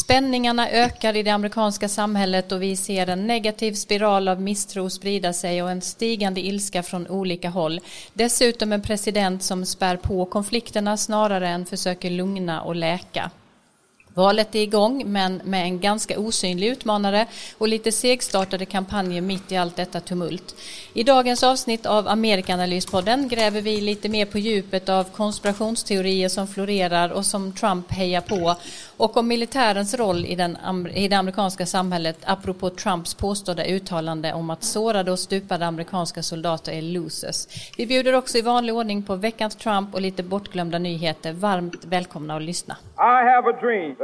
Spänningarna ökar i det amerikanska samhället och vi ser en negativ spiral av misstro sprida sig och en stigande ilska från olika håll. Dessutom en president som spär på konflikterna snarare än försöker lugna och läka. Valet är igång men med en ganska osynlig utmanare och lite segstartade kampanjer mitt i allt detta tumult. I dagens avsnitt av Amerikanalyspodden gräver vi lite mer på djupet av konspirationsteorier som florerar och som Trump hejar på och om militärens roll i, den, i det amerikanska samhället apropå Trumps påstådda uttalande om att sårade och stupade amerikanska soldater är losers. Vi bjuder också i vanlig ordning på veckans Trump och lite bortglömda nyheter. Varmt välkomna att lyssna. I have a dream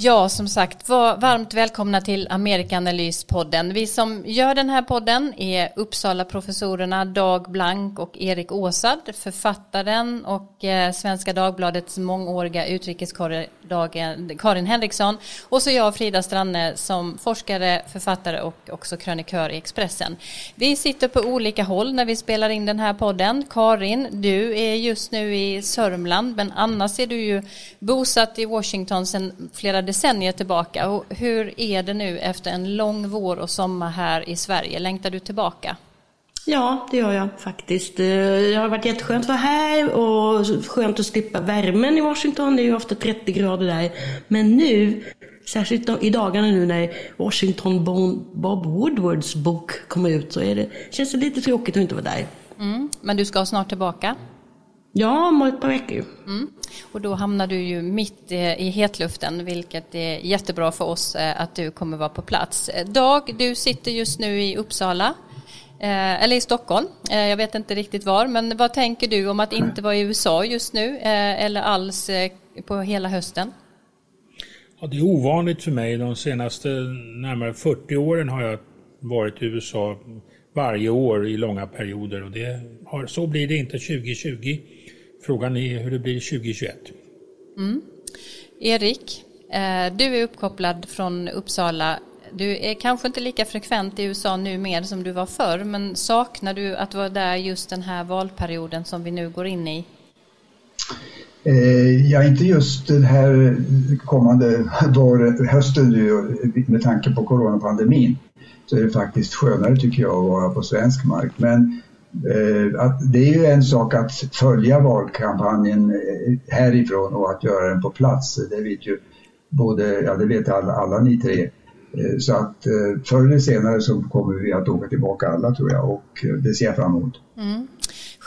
Ja, som sagt, var varmt välkomna till Amerikanalyspodden. Vi som gör den här podden är Uppsala-professorerna Dag Blank och Erik Åsad, författaren och eh, Svenska Dagbladets mångåriga utrikeskorre Karin Henriksson och så jag, Frida Stranne, som forskare, författare och också krönikör i Expressen. Vi sitter på olika håll när vi spelar in den här podden. Karin, du är just nu i Sörmland, men annars är du ju bosatt i Washington sedan flera decennier tillbaka. Och hur är det nu efter en lång vår och sommar här i Sverige? Längtar du tillbaka? Ja, det gör jag faktiskt. Det har varit jätteskönt att vara här och skönt att slippa värmen i Washington. Det är ju ofta 30 grader där. Men nu, särskilt i dagarna nu när Washington Bob Woodwards bok kommer ut så är det, känns det lite tråkigt att inte vara där. Mm, men du ska snart tillbaka? Ja, om ett par veckor. Mm. Och då hamnar du ju mitt i hetluften, vilket är jättebra för oss eh, att du kommer vara på plats. Dag, du sitter just nu i Uppsala, eh, eller i Stockholm. Eh, jag vet inte riktigt var, men vad tänker du om att inte vara i USA just nu, eller alls på hela hösten? Ja, det är ovanligt för mig. De senaste närmare 40 åren har jag varit i USA varje år i långa perioder och det har, så blir det inte 2020. Frågan är hur det blir 2021. Mm. Erik, eh, du är uppkopplad från Uppsala. Du är kanske inte lika frekvent i USA nu mer som du var förr, men saknar du att vara där just den här valperioden som vi nu går in i? Eh, ja, inte just den här kommande vår, hösten med tanke på coronapandemin så är det faktiskt skönare tycker jag att vara på svensk mark. Men Eh, att det är ju en sak att följa valkampanjen eh, härifrån och att göra den på plats. Det vet ju både, ja det vet alla, alla ni tre. Eh, så att förr eller senare så kommer vi att åka tillbaka alla tror jag och det ser jag fram emot. Mm.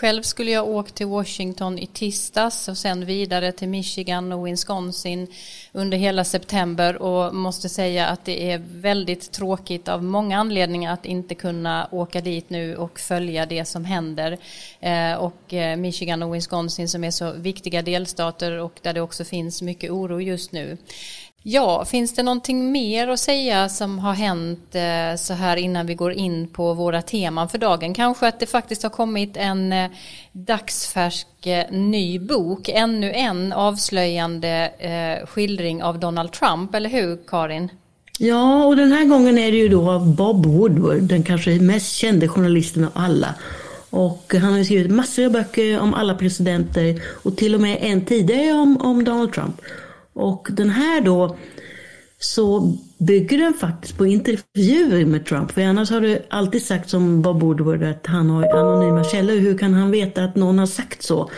Själv skulle jag åkt till Washington i tisdags och sen vidare till Michigan och Wisconsin under hela september och måste säga att det är väldigt tråkigt av många anledningar att inte kunna åka dit nu och följa det som händer. Eh, och eh, Michigan och Wisconsin som är så viktiga delstater och där det också finns mycket oro just nu. Ja, finns det någonting mer att säga som har hänt eh, så här innan vi går in på våra teman för dagen? Kanske att det faktiskt har kommit en eh, dagsfärsk eh, ny bok, ännu en avslöjande eh, skildring av Donald Trump, eller hur Karin? Ja, och den här gången är det ju då av Bob Woodward, den kanske mest kände journalisten av alla. Och han har skrivit massor av böcker om alla presidenter och till och med en tidigare om, om Donald Trump. Och den här då så bygger den faktiskt på intervjuer med Trump. För annars har det alltid sagt som Bob Woodward att han har anonyma källor. Hur kan han veta att någon har sagt så?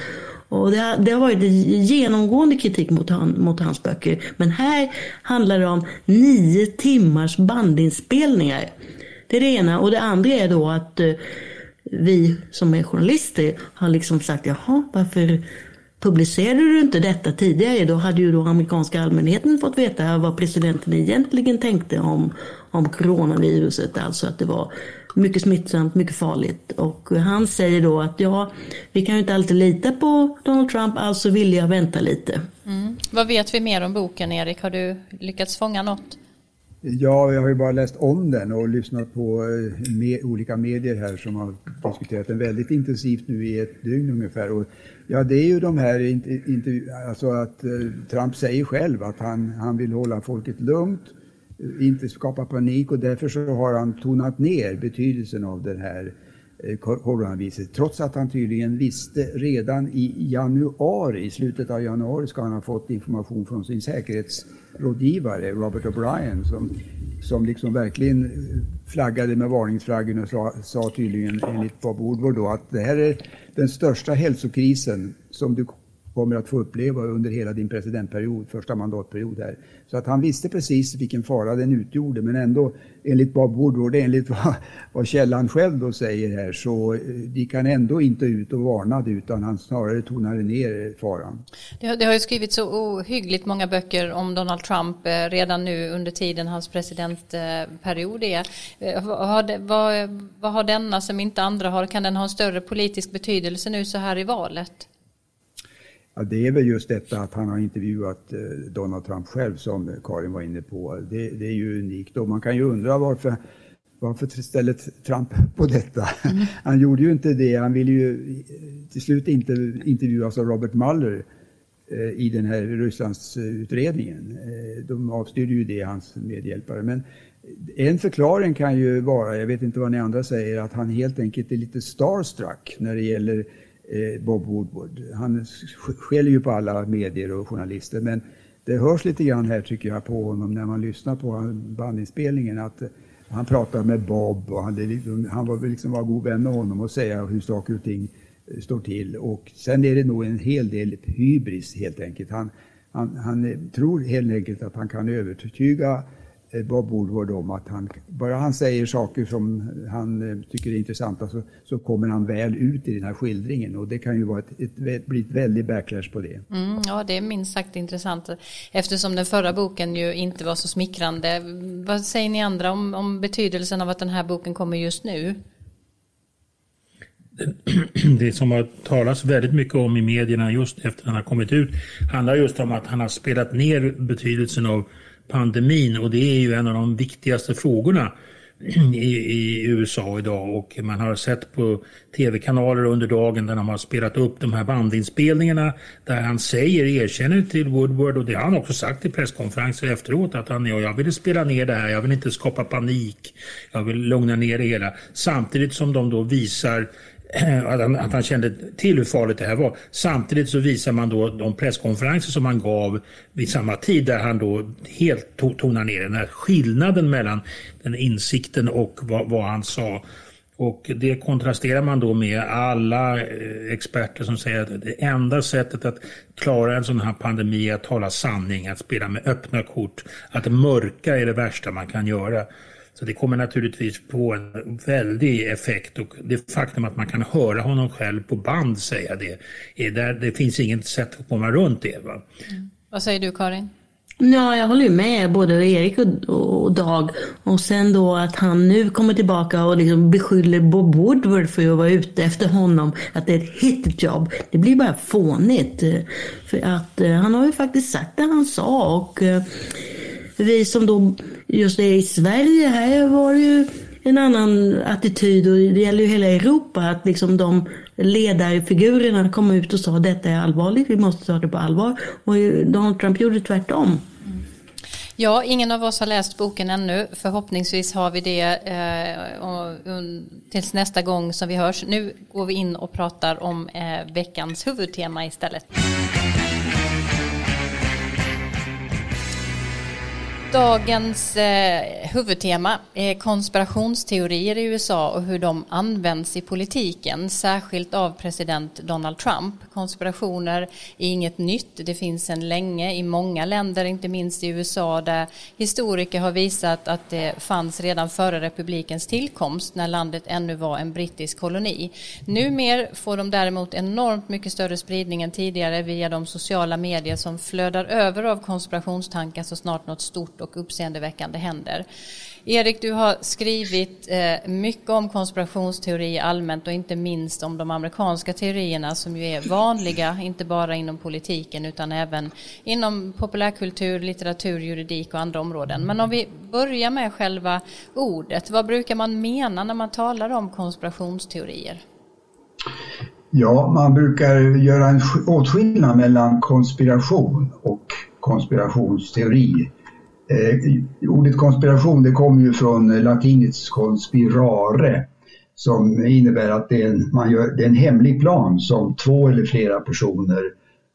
Och det, har, det har varit genomgående kritik mot, han, mot hans böcker. Men här handlar det om nio timmars bandinspelningar. Det är det ena. Och det andra är då att eh, vi som är journalister har liksom sagt, jaha, varför Publicerade du inte detta tidigare, då hade ju då amerikanska allmänheten fått veta vad presidenten egentligen tänkte om, om coronaviruset. Alltså att det var mycket smittsamt, mycket farligt. Och han säger då att ja, vi kan ju inte alltid lita på Donald Trump, alltså vill jag vänta lite. Mm. Vad vet vi mer om boken Erik? Har du lyckats fånga något? Ja, jag har ju bara läst om den och lyssnat på eh, med, olika medier här som har diskuterat den väldigt intensivt nu i ett dygn ungefär. Och, ja, det är ju de här, intervjuerna, alltså att eh, Trump säger själv att han, han vill hålla folket lugnt, eh, inte skapa panik och därför så har han tonat ner betydelsen av den här Eh, coronaviruset. Trots att han tydligen visste redan i januari, i slutet av januari ska han ha fått information från sin säkerhetsrådgivare Robert O'Brien, som, som liksom verkligen eh, flaggade med varningsflaggen och sa, sa tydligen enligt Bob Woodward då att det här är den största hälsokrisen som du kommer att få uppleva under hela din presidentperiod, första mandatperiod här. Så att han visste precis vilken fara den utgjorde, men ändå enligt Bob Woodward, enligt vad, vad källan själv då säger här, så eh, gick han ändå inte ut och varnade utan han snarare tonade ner faran. Det har, det har ju skrivits så ohyggligt många böcker om Donald Trump eh, redan nu under tiden hans presidentperiod är. Eh, vad, vad, vad har denna som inte andra har, kan den ha en större politisk betydelse nu så här i valet? Ja, det är väl just detta att han har intervjuat eh, Donald Trump själv som Karin var inne på. Det, det är ju unikt och man kan ju undra varför varför ställer Trump på detta? Mm. Han gjorde ju inte det. Han ville ju eh, till slut inte intervjuas av Robert Mueller eh, i den här Rysslandsutredningen. De avstyrde ju det, hans medhjälpare. Men en förklaring kan ju vara, jag vet inte vad ni andra säger, att han helt enkelt är lite starstruck när det gäller Eh, Bob Woodward. Han skäller ju på alla medier och journalister men det hörs lite grann här tycker jag på honom när man lyssnar på bandinspelningen att eh, han pratar med Bob och han, liksom, han var liksom var god vän med honom och säga hur saker och ting eh, står till. Och sen är det nog en hel del hybris helt enkelt. Han, han, han tror helt enkelt att han kan övertyga Eh, Bob Woodward om att han, bara han säger saker som han eh, tycker är intressanta så, så kommer han väl ut i den här skildringen och det kan ju vara ett, ett, bli ett väldigt backlash på det. Mm, ja, det är minst sagt intressant eftersom den förra boken ju inte var så smickrande. Vad säger ni andra om, om betydelsen av att den här boken kommer just nu? det som har talats väldigt mycket om i medierna just efter han har kommit ut handlar just om att han har spelat ner betydelsen av pandemin och det är ju en av de viktigaste frågorna i, i, USA idag och man har sett på tv-kanaler under dagen där de har spelat upp de här bandinspelningarna där han säger, erkänner till Woodward och det har han också sagt i presskonferenser efteråt att han, ja, jag ville spela ner det här, jag vill inte skapa panik, jag vill lugna ner det hela. Samtidigt som de då visar att han, att han kände till hur farligt det här var. Samtidigt så visar man då de presskonferenser som han gav vid samma tid där han då helt to tonar ner den här skillnaden mellan den insikten och vad, vad han sa. Och det kontrasterar man då med alla eh, experter som säger att det enda sättet att klara en sån här pandemi är att tala sanning, att spela med öppna kort, att mörka är det värsta man kan göra. Så det kommer naturligtvis få en väldig effekt och det faktum att man kan höra honom själv på band säga det, är där, det finns inget sätt att komma runt det. Va? Mm. Vad säger du Karin? Ja, jag håller med både Erik och, Dag. Och sen då att han nu kommer tillbaka och liksom beskyller Bob Woodward för att vara ute efter honom. Att det är ett hitjobb. Det blir bara fånigt. För att eh, han har ju faktiskt sagt det han sa. Och vi som då just är i Sverige, här var det ju en annan attityd och det gäller ju hela Europa att liksom de ledarfigurerna kom ut och sa detta är allvarligt, vi måste ta det på allvar. Och Donald Trump gjorde tvärtom. Ja, ingen av oss har läst boken ännu. Förhoppningsvis har vi det eh, och, tills nästa gång som vi hörs. Nu går vi in och pratar om eh, veckans huvudtema istället. Dagens eh, huvudtema är konspirationsteorier i USA och hur de används i politiken, särskilt av president Donald Trump. Konspirationer är inget nytt, det finns sedan länge i många länder, inte minst i USA, där historiker har visat att det fanns redan före republikens tillkomst, när landet ännu var en brittisk koloni. Numer får de däremot enormt mycket större spridning än tidigare via de sociala medier som flödar över av konspirationstankar så snart något stort och uppseendeväckande händer. Erik, du har skrivit eh, mycket om konspirationsteorier allmänt och inte minst om de amerikanska teorierna som ju är vanliga, inte bara inom politiken utan även inom populärkultur, litteratur, juridik och andra områden. Men om vi börjar med själva ordet, vad brukar man mena när man talar om konspirationsteorier? Ja, man brukar göra en åtskillnad mellan konspiration och konspirationsteori. Eh, ordet konspiration det kommer ju från eh, latinets conspirare som innebär att det är, en, man gör, det är en hemlig plan som två eller flera personer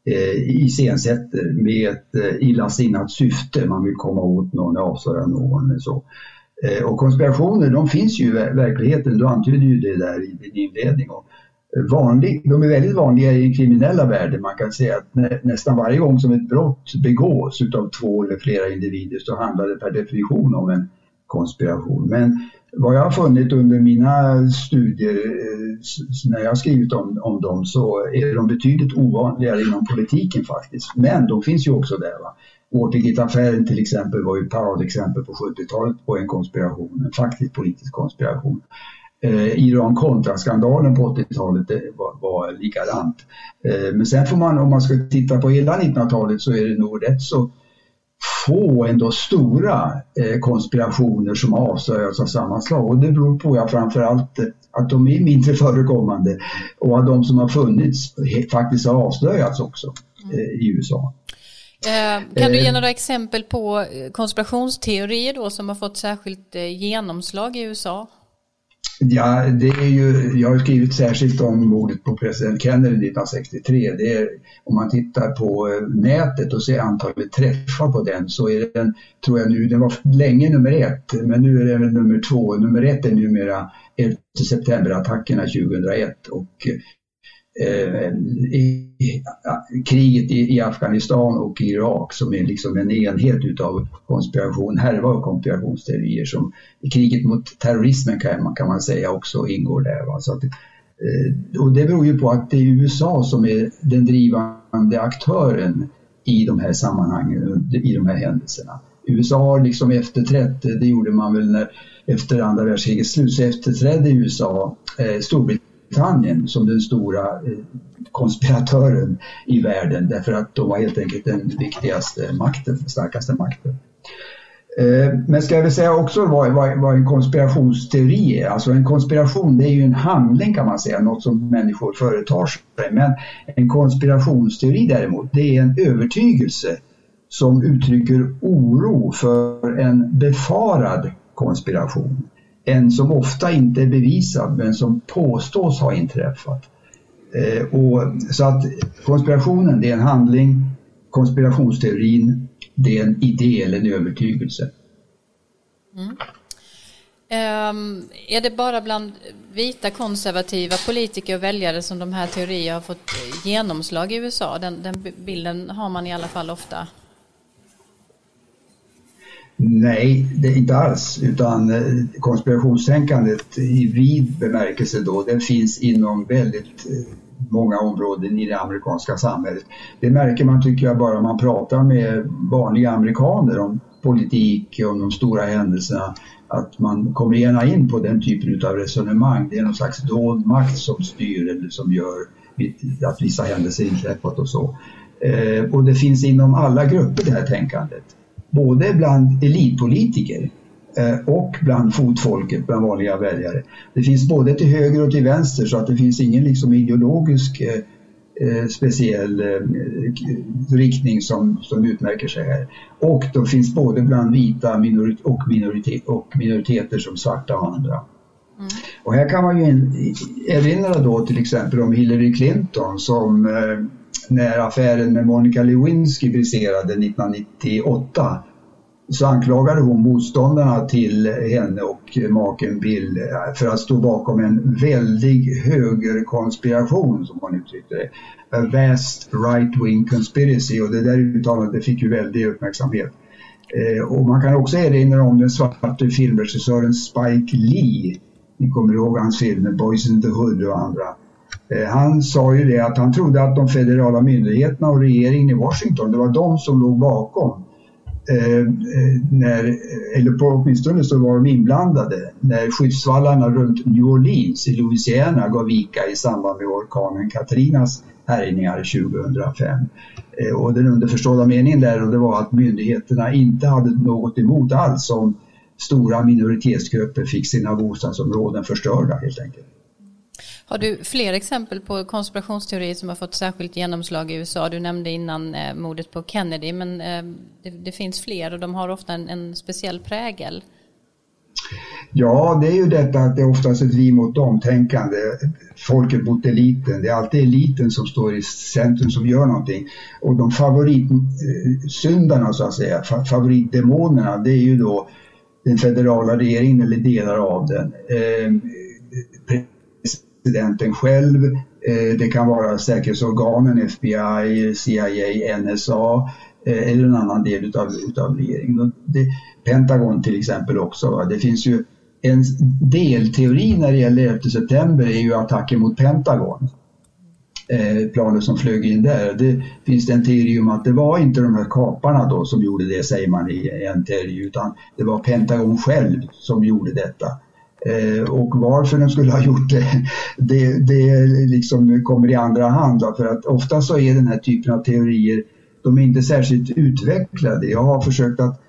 eh, iscensätter med ett eh, illasinnat syfte. Man vill komma åt någon, avslöja någon. Eller så. Eh, och konspirationer de finns ju i verkligheten, du antydde ju det där i din inledning. Och vanlig, de är väldigt vanliga i den kriminella världen. Man kan säga att nä, nästan varje gång som ett brott begås utav två eller flera individer så handlar det per definition om en konspiration. Men vad jag har funnit under mina studier eh, när jag har skrivit om, om dem så är de betydligt ovanligare inom politiken faktiskt. Men de finns ju också där. Va? Watergate-affären till exempel var ju ett paradexempel på 70-talet på en konspiration, en faktisk politisk konspiration eh, Iran-kontra-skandalen på 80-talet var, var likadant. Eh, men sen får man, om man ska titta på hela 1900-talet så är det nog rätt så få ändå stora eh, konspirationer som avslöjats av samma slag och det beror på ja, framförallt att de är mindre förekommande och att de som har funnits faktiskt har avslöjats också eh, i USA. Kan du ge några exempel på konspirationsteorier då som har fått särskilt genomslag i USA? Ja, det är ju, jag har skrivit särskilt om mordet på president Kennedy 1963. Det är, om man tittar på eh, nätet och ser antalet träffar på den så är den, tror jag nu, den var länge nummer ett, men nu är den nummer två. Nummer ett är numera 11 september-attackerna 2001 och eh, Eh, i, kriget i, i, Afghanistan och Irak som är liksom en enhet utav konspiration, härva och konspirationsteorier som kriget mot terrorismen kan man, kan man säga också ingår där. Va? Så att, eh, och det beror ju på att det är USA som är den drivande aktören i de här sammanhangen, i de här händelserna. USA har liksom efterträtt, det gjorde man väl när, efter andra världskrigets slut, så efterträdde USA eh, Storbritannien Storbritannien som den stora eh, konspiratören i världen därför att de var helt enkelt den viktigaste makten, starkaste makten. Eh, men ska jag väl säga också vad, vad, vad, en konspirationsteori är. Alltså en konspiration det är ju en handling kan man säga, något som människor företar sig. Men en konspirationsteori däremot, det är en övertygelse som uttrycker oro för en befarad konspiration en som ofta inte är bevisad men som påstås ha inträffat. Eh, och, så att konspirationen det är en handling, konspirationsteorin det är en idé eller en övertygelse. Mm. Um, är det bara bland vita konservativa politiker och väljare som de här teorierna har fått genomslag i USA? Den, den bilden har man i alla fall ofta. Nej, det är inte alls. Utan eh, konspirationstänkandet i vid bemärkelse då, det finns inom väldigt eh, många områden i det amerikanska samhället. Det märker man tycker jag bara man pratar med vanliga amerikaner om politik och om de stora händelserna. Att man kommer gärna in på den typen av resonemang. Det är någon slags dold makt som styr eller som gör att vissa händelser inträffat och så. Eh, och det finns inom alla grupper det här tänkandet både bland elitpolitiker eh, och bland fotfolket, bland vanliga väljare. Det finns både till höger och till vänster så att det finns ingen liksom ideologisk eh, eh speciell eh, riktning som, som utmärker sig här. Och de finns både bland vita minorit och, minoritet och minoriteter som svarta och andra. Mm. Och här kan man ju erinra då till exempel om Hillary Clinton som eh, när affären med Monica Lewinsky briserade 1998 så anklagade hon motståndarna till henne och maken Bill eh, för att stå bakom en väldig högerkonspiration som hon uttryckte det. A vast right-wing conspiracy och det där uttalandet fick ju väldig uppmärksamhet. Eh, och man kan också erinra om den svarte filmregissören Spike Lee. Ni kommer ihåg hans filmer Boys in the Hood och andra. Eh, han sa ju det att han trodde att de federala myndigheterna och regeringen i Washington, det var de som låg bakom eh, eh, när, eller på åtminstone så var de inblandade, när skyddsvallarna runt New Orleans i Louisiana gav vika i samband med orkanen Katrinas härjningar 2005. Eh, och den underförstådda meningen där och det var att myndigheterna inte hade något emot alls om stora minoritetsgrupper fick sina bostadsområden förstörda helt enkelt. Har du fler exempel på konspirationsteorier som har fått särskilt genomslag i USA? Du nämnde innan eh, mordet på Kennedy, men eh, det, det, finns fler och de har ofta en, en, speciell prägel. Ja, det är ju detta att det är oftast ett vi mot dem-tänkande. Folket mot eliten. Det är alltid eliten som står i centrum som gör någonting. Och de favoritsyndarna så att säga, favoritdemonerna, det är ju då den federala regeringen eller delar av den. Ehm, Presidenten själv, eh, det kan vara säkerhetsorganen, FBI, CIA, NSA eh, eller en annan del utav, utav regeringen. Det, Pentagon till exempel också. Va? Det finns ju en delteori när det gäller 11 september är ju attacken mot Pentagon. Eh, planet som flög in där. Det finns det en teori om att det var inte de här kaparna då som gjorde det säger man i en teori utan det var Pentagon själv som gjorde detta. Eh, och varför de skulle ha gjort det, det, det liksom kommer i andra hand. För att ofta så är den här typen av teorier, de är inte särskilt utvecklade. Jag har försökt att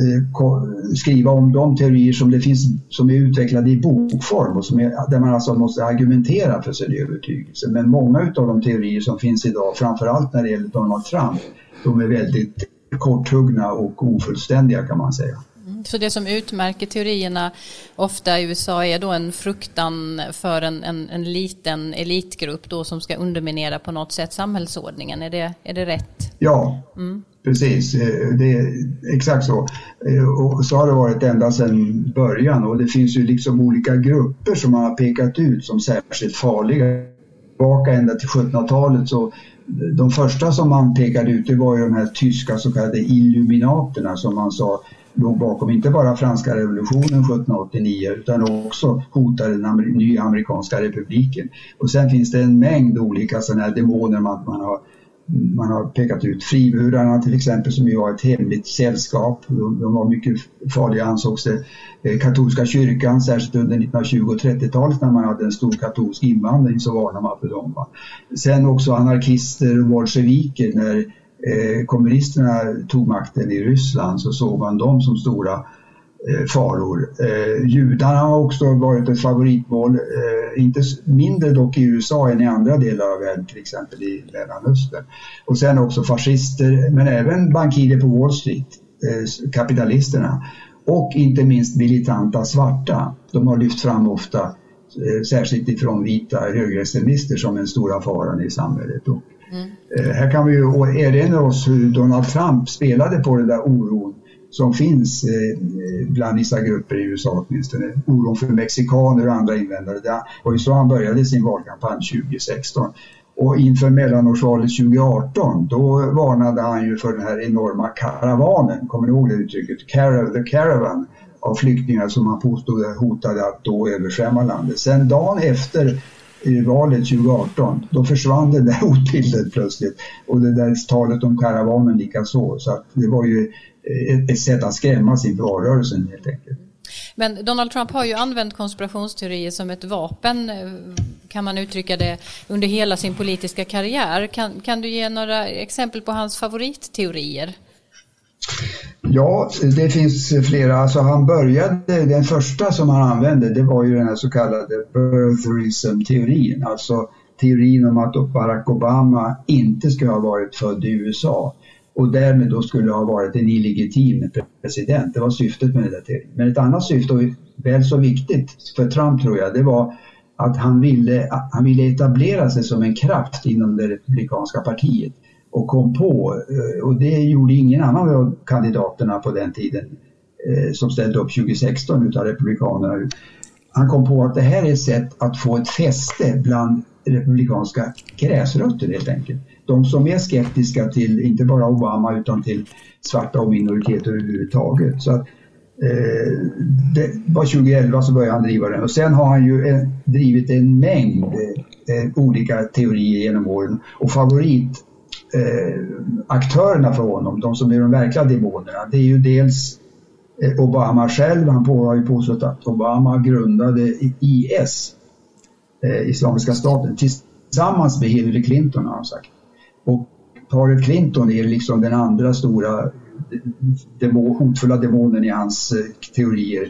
eh, skriva om de teorier som, det finns, som är utvecklade i bokform och som är, där man alltså måste argumentera för sin övertygelse. Men många av de teorier som finns idag, framförallt när det gäller Donald Trump, de är väldigt korthuggna och ofullständiga kan man säga. Så det som utmärker teorierna ofta i USA är då en fruktan för en, en, en liten elitgrupp då som ska underminera på något sätt samhällsordningen. Är det, är det rätt? Ja, mm. precis. Eh, det är exakt så. Eh, och så har det varit ända sedan början och det finns ju liksom olika grupper som man har pekat ut som särskilt farliga. Tillbaka ända till 1700-talet så de första som man pekade ut det var ju de här tyska så kallade illuminaterna som man sa låg bakom inte bara franska revolutionen 1789 utan också hotade den nya amerikanska republiken. Och sen finns det en mängd olika sådana här demoner man, man har man har pekat ut friburarna till exempel som ju var ett hemligt sällskap. De, de var mycket farliga ansågs det. Eh, katolska kyrkan, särskilt under 1920 och 30-talet när man hade en stor katolsk invandring så varnade man för dem. Va? Sen också anarkister och bolsjeviker när eh, kommunisterna tog makten i Ryssland så såg man dem som stora eh, faror. Eh, judarna har också varit ett favoritmål, eh, inte mindre dock i USA än i andra delar av världen, till exempel i Mellanöstern. Och sen också fascister, men även bankirer på Wall Street, eh, kapitalisterna. Och inte minst militanta svarta. De har lyft fram ofta, eh, särskilt ifrån vita högerextremister, som den stora faran i samhället. Och Mm. Här kan vi ju erinra oss hur Donald Trump spelade på den där oron som finns eh, bland vissa grupper i USA åtminstone. Oron för mexikaner och andra invändare. Det var ju så han började sin valkampanj 2016. Och inför mellanårsvalet 2018 då varnade han ju för den här enorma karavanen, kommer ni ihåg det uttrycket? Carav, the caravan av flyktingar som han påstod hotade att då översvämma landet. Sen dagen efter i valet 2018, då försvann det där hotbilden plötsligt. Och det där talet om karavanen likaså. Så att det var ju eh, ett, ett sätt att skrämmas inför valrörelsen helt enkelt. Men Donald Trump har ju använt konspirationsteorier som ett vapen, eh, kan man uttrycka det, under hela sin politiska karriär. Kan, kan du ge några exempel på hans favoritteorier? Ja, det finns flera. Alltså han började, den första som han använde det var ju den här så kallade birtherism-teorin. Alltså teorin om att Barack Obama inte skulle ha varit född i USA och därmed då skulle ha varit en illegitim president. Det var syftet med den där teorin. Men ett annat syfte, och väl så viktigt för Trump tror jag, det var att han ville, han ville etablera sig som en kraft inom det republikanska partiet och kom på, eh, och det gjorde ingen annan av kandidaterna på den tiden eh, som ställde upp 2016 utav republikanerna. Han kom på att det här är ett sätt att få ett fäste bland republikanska gräsrötter helt enkelt. De som är skeptiska till inte bara Obama utan till svarta och minoriteter överhuvudtaget. Så att, eh, det var 2011 så började han driva den och sen har han ju en, drivit en mängd eh, olika teorier genom åren och favorit eh, aktörerna för honom, de som är de verkliga demonerna, det är ju dels eh, Obama själv, han har ju påstått att Obama grundade IS, eh, Islamiska staten, tillsammans med Hillary Clinton har han sagt. Och paret Clinton är liksom den andra stora demo, hotfulla demonen i hans eh, teorier.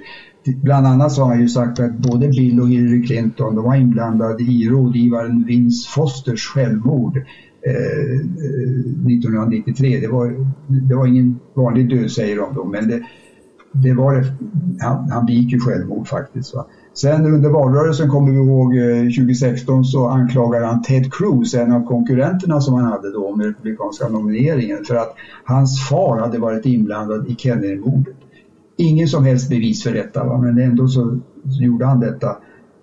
Bland annat så har han ju sagt att både Bill och Hillary Clinton de var inblandade i rådgivaren Vince Fosters självmord eh, eh 1993. Det var, det var ingen vanlig död säger de då, men det, det var, han, han begick ju självmord faktiskt. Va? Sen under valrörelsen kommer vi ihåg eh, 2016 så anklagar han Ted Cruz, en av konkurrenterna som han hade då med republikanska nomineringen, för att hans far hade varit inblandad i Kennedy-mordet. Ingen som helst bevis för detta, va? men ändå så, så gjorde han detta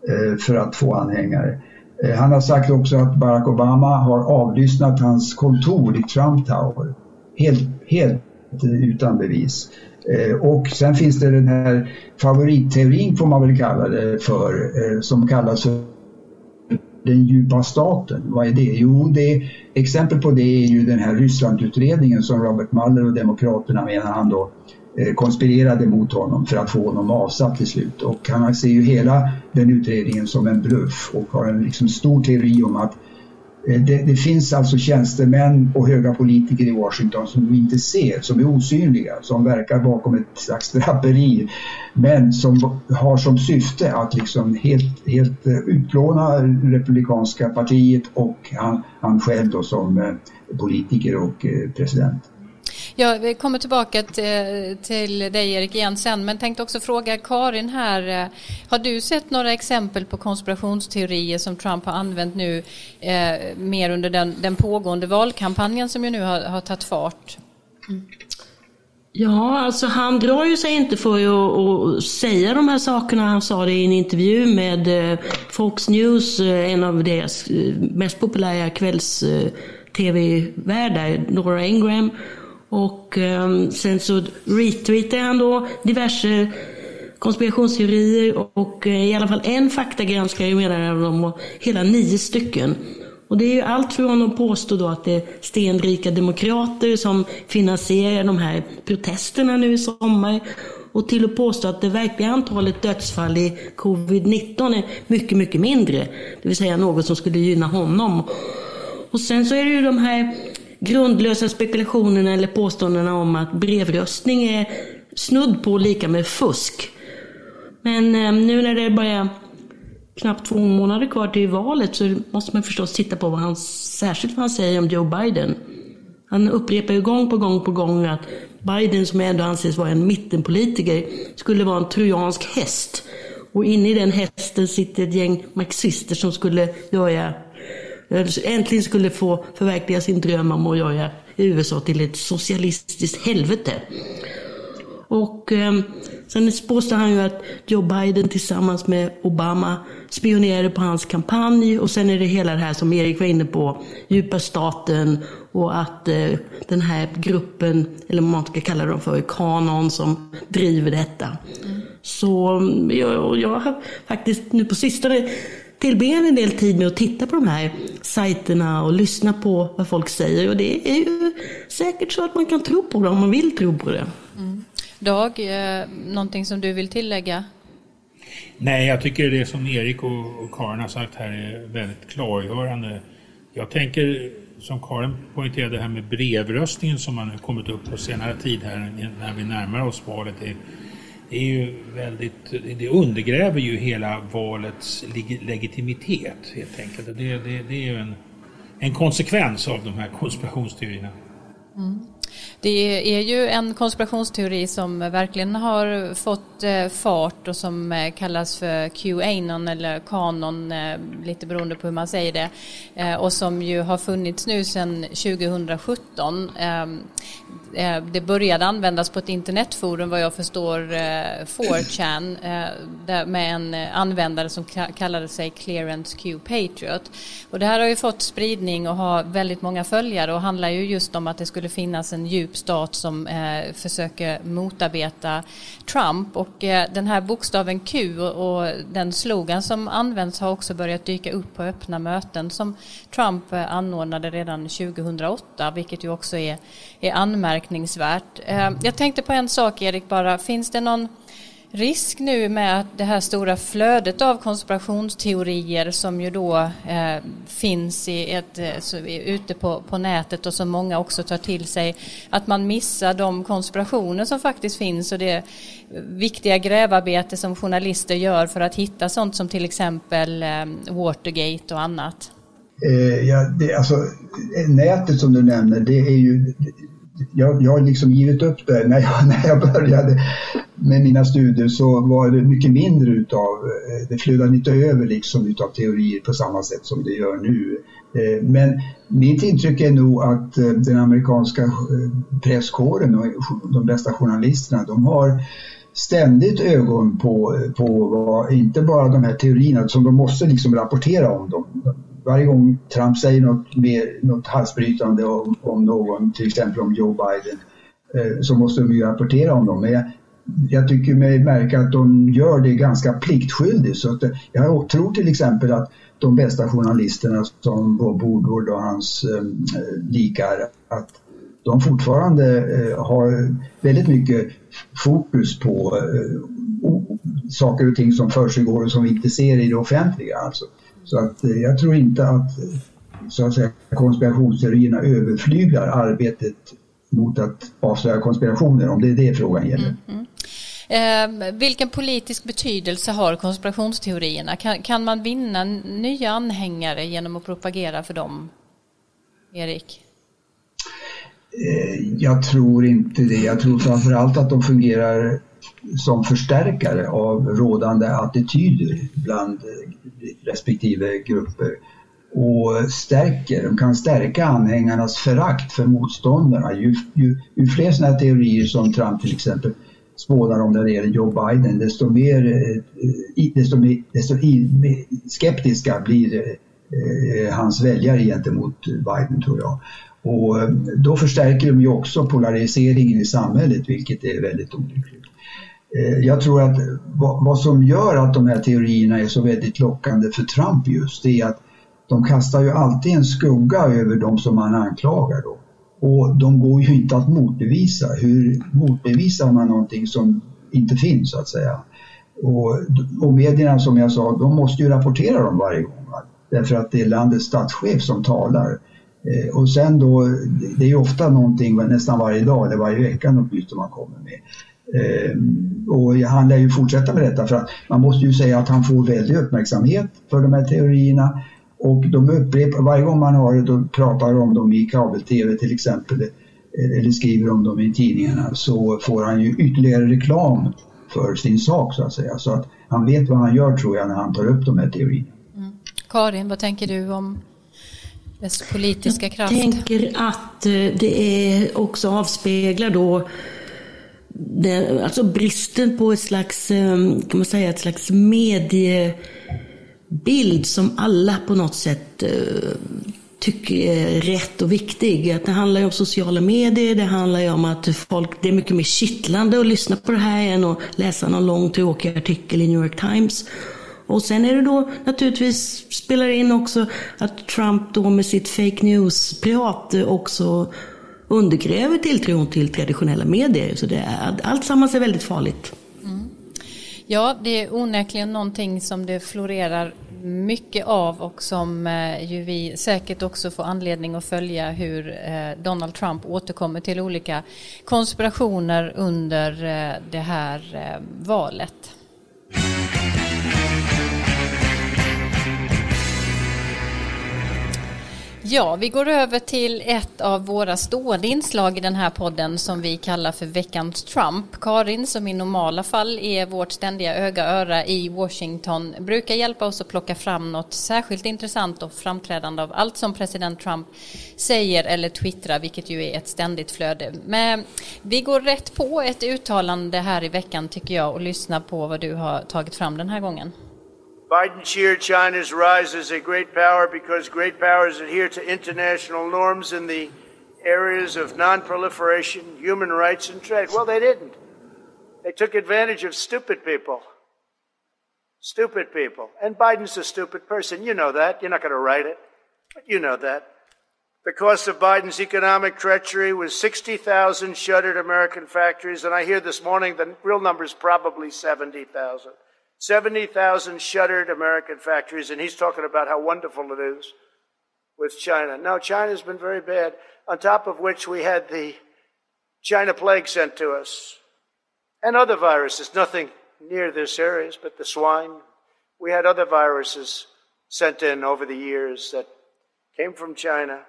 eh, för att få anhängare. Eh, han har sagt också att Barack Obama har avlyssnat hans kontor i Trump Tower. Helt, helt utan bevis. Eh, och sen finns det den här favoritteorin får man väl kalla det för, eh, som kallas för den djupa staten. Vad är det? Jo, det, exempel på det är ju den här Rysslandutredningen som Robert Mueller och Demokraterna menar han då Eh, konspirerade mot honom för att få honom avsatt till slut. Och han ser ju hela den utredningen som en bluff och har en liksom stor teori om att eh, det, det, finns alltså tjänstemän och höga politiker i Washington som vi inte ser, som är osynliga, som verkar bakom ett slags draperi, men som har som syfte att liksom helt, helt eh, utplåna republikanska partiet och han, han själv då som politiker och president. Jag kommer tillbaka till dig Erik igen sen, men tänkte också fråga Karin här. Eh, har du sett några exempel på konspirationsteorier som Trump har använt nu eh, mer under den, den pågående valkampanjen som ju nu har, har tagit fart? Mm. Ja, alltså han drar ju sig inte för att, att, säga de här sakerna. Han sa det i en intervju med eh, Fox News, eh, en av deras mest populära kvälls-tv-värdar, Nora Ingram. Och eh, sen så retweetade han då diverse konspirationsteorier och eh, i alla fall en faktagranskare menar om hela nio stycken. Och det är ju allt från att påstå då att det är stenrika demokrater som finansierar de här protesterna nu i sommar och till att påstå att det verkliga antalet dödsfall i covid-19 är mycket, mycket mindre. Det vill säga något som skulle gynna honom. Och sen så är det ju de här grundlösa spekulationerna eller påståendena om att brevröstning är snudd på lika med fusk. Men eh, nu när det börjar är knappt två månader kvar till valet så måste man förstås titta på vad han, särskilt vad han säger om Joe Biden. Han upprepar ju gång på gång på gång att Biden, som ändå anses vara en mittenpolitiker, skulle vara en trojansk häst. Och inne i den hästen sitter ett gäng marxister som skulle göra äntligen skulle få förverkliga sin dröm om att göra USA till ett socialistiskt helvete. Och eh, sen påstår han ju att Joe Biden tillsammans med Obama spionerade på hans kampanj och sen är det hela det här som Erik var inne på, djupa staten och att eh, den här gruppen, eller vad man ska kalla dem för, kanon som driver detta. Mm. Så jag, jag har faktiskt nu på sistone tillbringar en del tid med att titta på de här sajterna och lyssna på vad folk säger. Och det är ju säkert så att man kan tro på det om man vill tro på det. Mm. Dag, eh, någonting som du vill tillägga? Nej, jag tycker det som Erik och Karin har sagt här är väldigt klargörande. Jag tänker, som Karin poängterade, det här med brevröstningen som har kommit upp på senare tid här när vi närmar oss valet. Det det är ju väldigt, det undergräver ju hela valets legitimitet helt enkelt. Det, det, det är ju en, en konsekvens av de här konspirationsteorierna. Mm. Det är ju en konspirationsteori som verkligen har fått eh, fart och som eh, kallas för QAnon eller kanon, eh, lite beroende på hur man säger det, och som ju har funnits nu sedan 2017. Det började användas på ett internetforum vad jag förstår, 4chan, med en användare som kallade sig Clearance Q Patriot. Och det här har ju fått spridning och har väldigt många följare och handlar ju just om att det skulle finnas en djup djup stat som eh, försöker motarbeta Trump. Och eh, den här bokstaven Q och den slogan som används har också börjat dyka upp på öppna möten som Trump eh, anordnade redan 2008, vilket ju också är, är anmärkningsvärt. Eh, jag tänkte på en sak Erik bara, finns det någon risk nu med att det här stora flödet av konspirationsteorier som ju då eh, finns i ett, eh, så, ute på, på nätet och som många också tar till sig, att man missar de konspirationer som faktiskt finns och det viktiga grävarbete som journalister gör för att hitta sånt som till exempel eh, Watergate och annat? Eh, ja, det, alltså, nätet som du nämner, det är ju jag, jag har liksom givit upp det. När jag, när jag började med mina studier så var det mycket mindre utav, eh, det flödade inte över liksom utav teorier på samma sätt som det gör nu. Eh, men mitt intryck är nog att eh, den amerikanska presskåren och de bästa journalisterna, de har ständigt ögon på, på vad, inte bara de här teorierna som de måste liksom rapportera om dem varje gång Trump säger något, mer, något halsbrytande om, om någon, till exempel om Joe Biden, eh, så måste de ju rapportera om dem. Men jag, jag tycker mig märka att de gör det ganska pliktskyldigt. Så att, eh, jag tror till exempel att de bästa journalisterna som Bob Woodward och hans eh, likar, att de fortfarande eh, har väldigt mycket fokus på eh, saker och ting som försiggår och som vi inte ser i det offentliga. Alltså. Så att eh, jag tror inte att, så att säga, konspirationsteorierna överflyglar arbetet mot att avslöja konspirationer, om det är det frågan gäller. Mm, mm. Eh, vilken politisk betydelse har konspirationsteorierna? Kan, kan man vinna nya anhängare genom att propagera för dem, Erik? Eh, jag tror inte det. Jag tror framförallt att de fungerar som förstärkare av rådande attityder bland respektive grupper och stärker, de kan stärka anhängarnas förakt för motståndarna. Ju, ju, ju fler sådana teorier som Trump till exempel spånar om när det gäller Joe Biden, desto mer, eh, desto, mer, desto skeptiska blir eh, eh, hans väljare gentemot Biden tror jag. Och då förstärker de ju också polariseringen i samhället vilket är väldigt olyckligt. Eh, jag tror att vad som gör att de här teorierna är så väldigt lockande för Trump just det är att de kastar ju alltid en skugga över de som man anklagar då. Och de går ju inte att motbevisa. Hur motbevisar man någonting som inte finns så att säga? Och, och medierna som jag sa, de måste ju rapportera dem varje gång. Därför att det är landets statschef som talar. Eh, och sen då, det är ju ofta någonting nästan varje dag eller varje vecka något nytt man kommer med. Eh, och han lär ju fortsätta med detta för att man måste ju säga att han får väldig uppmärksamhet för de här teorierna och de upprepar, varje gång man har det och pratar om dem i kabel-tv till exempel eller skriver om dem i tidningarna så får han ju ytterligare reklam för sin sak så att säga. Så att han vet vad han gör tror jag när han tar upp de här teorierna. Mm. Karin, vad tänker du om dess politiska kraft? Jag tänker att eh, det är också avspeglar då det, alltså bristen på ett slags, ehm, kan man säga, ett slags mediebild som alla på något sätt eh, tycker är rätt och viktig. Att det handlar ju om sociala medier, det handlar ju om att folk, det är mycket mer kittlande att lyssna på det här än att läsa någon lång tråkig artikel i New York Times. Och sen är det då naturligtvis, spelar in också att Trump då med sitt fake news-prat också undergräver tilltron till traditionella medier. Så det är, allt sammans är väldigt farligt. Mm. Ja, det är onekligen någonting som det florerar mycket av och som eh, ju vi säkert också får anledning att följa hur eh, Donald Trump återkommer till olika konspirationer under eh, det här valet. Ja, vi går över till ett av våra stående inslag i den här podden som vi kallar för veckans Trump. Karin, som i normala fall är vårt ständiga öga öra i Washington, brukar hjälpa oss att plocka fram något särskilt intressant och framträdande av allt som president Trump säger eller twittrar, vilket ju är ett ständigt flöde. Men vi går rätt på ett uttalande här i veckan tycker jag och lyssnar på vad du har tagit fram den här gången. Biden cheered China's rise as a great power because great powers adhere to international norms in the areas of non proliferation, human rights, and trade. Well, they didn't. They took advantage of stupid people. Stupid people. And Biden's a stupid person. You know that. You're not going to write it, but you know that. The cost of Biden's economic treachery was 60,000 shuttered American factories, and I hear this morning the real number is probably 70,000. 70,000 shuttered American factories, and he's talking about how wonderful it is with China. Now, China's been very bad, on top of which we had the China plague sent to us and other viruses, nothing near this areas, but the swine. We had other viruses sent in over the years that came from China.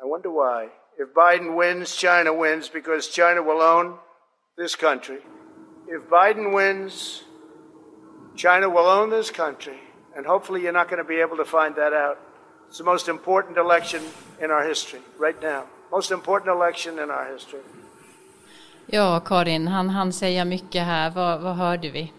I wonder why. If Biden wins, China wins because China will own this country. If Biden wins, China will own this country. And hopefully, you're not going to be able to find that out. It's the most important election in our history, right now. Most important election in our history. Ja, Karin, han, han säger mycket här. Vad, vad hörde vi?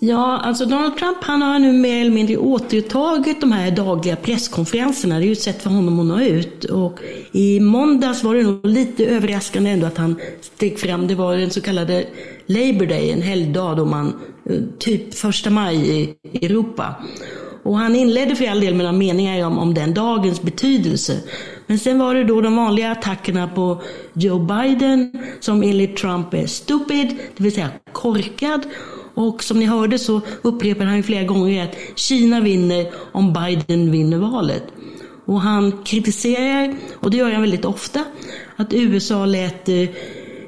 Ja, alltså Donald Trump han har nu mer eller mindre återtagit de här dagliga presskonferenserna. Det är ju ett sätt för honom att nå ut. Och I måndags var det nog lite överraskande ändå att han steg fram. Det var den så kallade Labour Day, en helgdag då man, eh, typ första maj i Europa. Och han inledde för all del med några meningar om, om den dagens betydelse. Men sen var det då de vanliga attackerna på Joe Biden som enligt Trump är stupid, det vill säga korkad. Och som ni hörde så upprepar han flera gånger att Kina vinner om Biden vinner valet. Och han kritiserar, och det gör han väldigt ofta, att USA lät eh,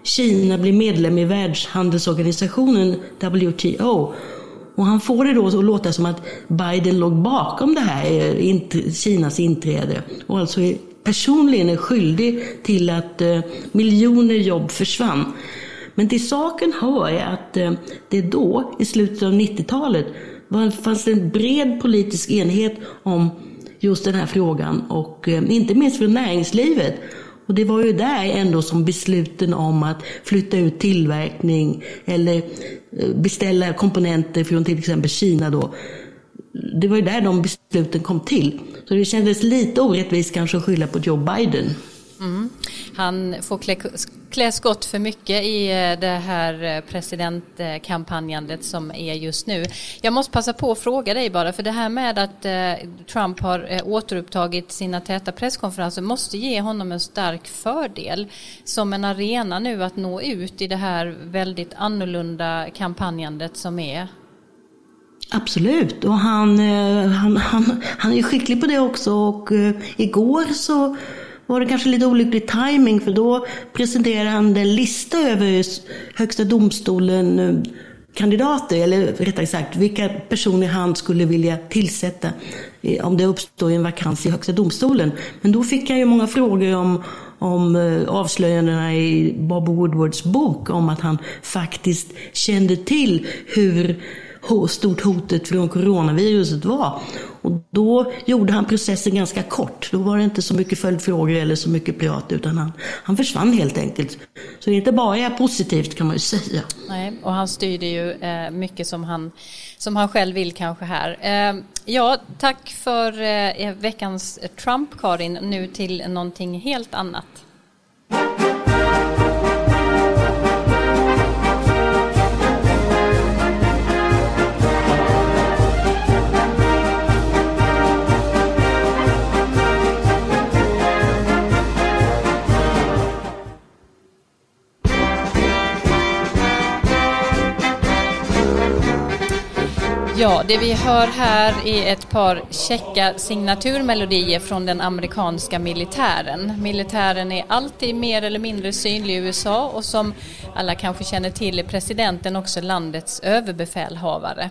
Kina blir medlem i Världshandelsorganisationen WTO. Och han får det då att låta som att Biden låg bakom det här, eh, Kinas inträde. Och alltså personligen är skyldig till att eh, miljoner jobb försvann. Men till saken hör att eh, det då, i slutet av 90-talet, fanns en bred politisk enighet om just den här frågan och eh, inte minst för näringslivet. Och det var ju där ändå som besluten om att flytta ut tillverkning eller eh, beställa komponenter från till exempel Kina då. Det var ju där de besluten kom till. Så det kändes lite orättvist kanske att skylla på Joe Biden. Mm. Han får klä, klä skott för mycket i eh, det här eh, presidentkampanjandet som är just nu. Jag måste passa på att fråga dig bara, för det här med att eh, Trump har återupptagit sina täta presskonferenser måste ge honom en stark fördel som en arena nu att nå ut i det här väldigt annorlunda kampanjandet som är. Absolut, och han, han, han, han är skicklig på det också och igår så var det kanske lite olycklig timing för då presenterade han en lista över Högsta domstolen eh, kandidater, eller rättare sagt vilka personer han skulle vilja tillsätta eh, om det uppstår en vakans i Högsta domstolen. Men då fick han ju många frågor om, om eh, avslöjandena i Bob Woodwards bok om att han faktiskt kände till hur stort hotet från coronaviruset var. Och då gjorde han processen ganska kort. Då var det inte så mycket följdfrågor eller så mycket prat, utan han, han försvann helt enkelt. Så det är inte bara positivt kan man ju säga. Nej, och han styrde ju eh, mycket som han, som han själv vill kanske här. Eh, ja, tack för eh, veckans Trump, Karin. Nu till någonting helt annat. Ja, det vi hör här är ett par käcka signaturmelodier från den amerikanska militären. Militären är alltid mer eller mindre synlig i USA och som alla kanske känner till är presidenten också landets överbefälhavare.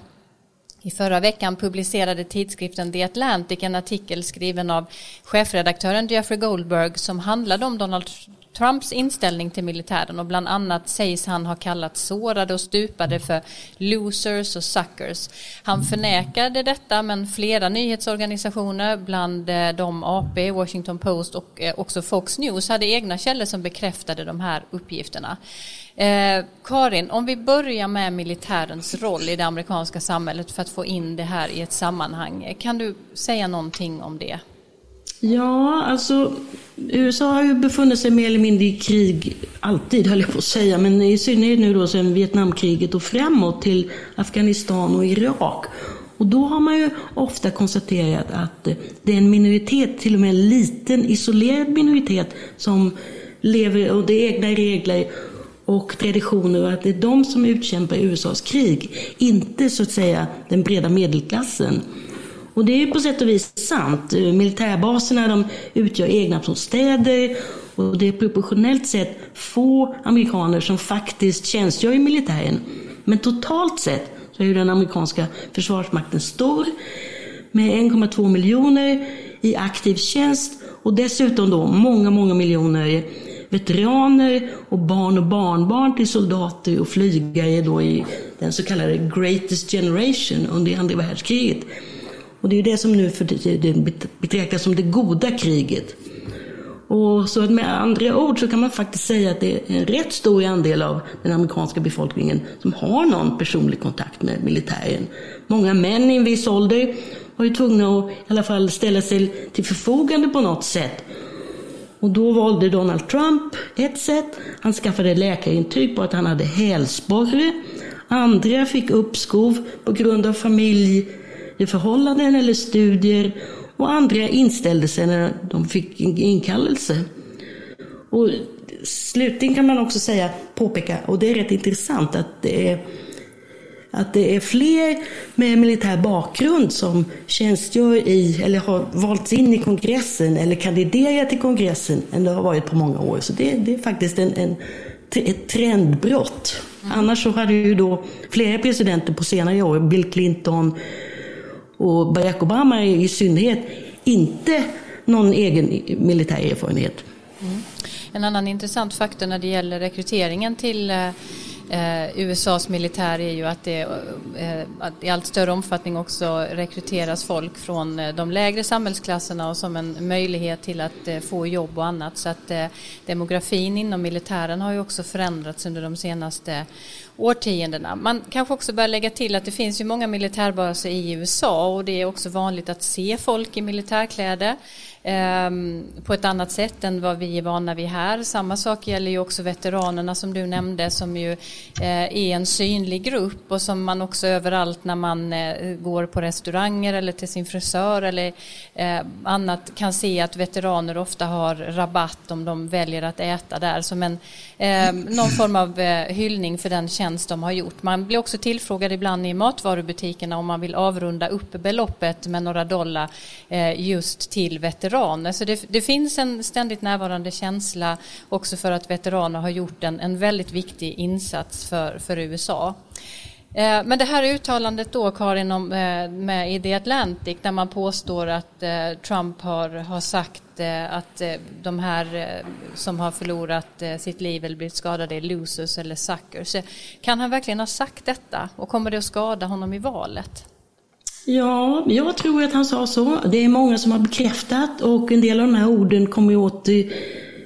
I förra veckan publicerade tidskriften The Atlantic en artikel skriven av chefredaktören Jeffrey Goldberg som handlade om Donald Trumps inställning till militären och bland annat sägs han ha kallat sårade och stupade för losers och suckers. Han förnekade detta men flera nyhetsorganisationer bland eh, dem AP, Washington Post och eh, också Fox News hade egna källor som bekräftade de här uppgifterna. Eh, Karin, om vi börjar med militärens roll i det amerikanska samhället för att få in det här i ett sammanhang. Kan du säga någonting om det? Ja, alltså USA har ju befunnit sig mer eller mindre i krig, alltid höll jag på att säga, men i synnerhet nu då sedan Vietnamkriget och framåt till Afghanistan och Irak. Och då har man ju ofta konstaterat att det är en minoritet, till och med en liten isolerad minoritet, som lever under egna regler och traditioner och att det är de som utkämpar USAs krig, inte så att säga den breda medelklassen. Och det är ju på sätt och vis sant. Militärbaserna de utgör egna som städer och det är proportionellt sett få amerikaner som faktiskt tjänstgör i militären. Men totalt sett så är ju den amerikanska försvarsmakten stor med 1,2 miljoner i aktiv tjänst och dessutom då många, många miljoner veteraner och barn och barnbarn till soldater och flygare då i den så kallade Greatest Generation under andra världskriget. Och det är det som nu för tiden betraktas som det goda kriget. Och så med andra ord så kan man faktiskt säga att det är en rätt stor andel av den amerikanska befolkningen som har någon personlig kontakt med militären. Många män i en viss ålder var ju tvungna att i alla fall ställa sig till förfogande på något sätt. Och då valde Donald Trump ett sätt. Han skaffade läkarintyg på att han hade hälsporre. Andra fick uppskov på grund av familjeförhållanden eller studier. Och andra inställde sig när de fick inkallelse. Och slutligen kan man också säga, påpeka, och det är rätt intressant, att det är att det är fler med militär bakgrund som tjänstgör i, eller har valts in i kongressen eller kandiderar till kongressen än det har varit på många år. Så det, det är faktiskt en, en, ett trendbrott. Mm. Annars så hade ju då flera presidenter på senare år, Bill Clinton och Barack Obama i synnerhet, inte någon egen militär erfarenhet. Mm. En annan intressant faktor när det gäller rekryteringen till eh, eh, USAs militär är ju att det eh, att i allt större omfattning också rekryteras folk från eh, de lägre samhällsklasserna och som en möjlighet till att eh, få jobb och annat. Så att eh, demografin inom militären har ju också förändrats under de senaste årtiondena. Man kanske också bör lägga till att det finns ju många militärbaser i USA och det är också vanligt att se folk i militärkläder. Ehm, på ett annat sätt än vad vi är vana vid här. Samma sak gäller ju också veteranerna som du nämnde som ju eh, är en synlig grupp och som man också överallt när man eh, går på restauranger eller till sin frisör eller eh, annat kan se att veteraner ofta har rabatt om de väljer att äta där som en ehm, någon form av hyllning för den tjänst de har gjort. Man blir också tillfrågad ibland i matvarubutikerna om man vill avrunda upp beloppet med några dollar just till veteraner veteran. Alltså det, det, finns en ständigt närvarande känsla också för att veteraner har gjort en, en väldigt viktig insats för, för USA. Eh, men det här uttalandet då Karin om, eh, med i The Atlantic där man påstår att eh, Trump har, har sagt att de här som har förlorat sitt liv eller blivit skadade är losers eller suckers. Kan han verkligen ha sagt detta och kommer det att skada honom i valet? Ja, jag tror att han sa så. Det är många som har bekräftat och en del av de här orden kommer åt eh,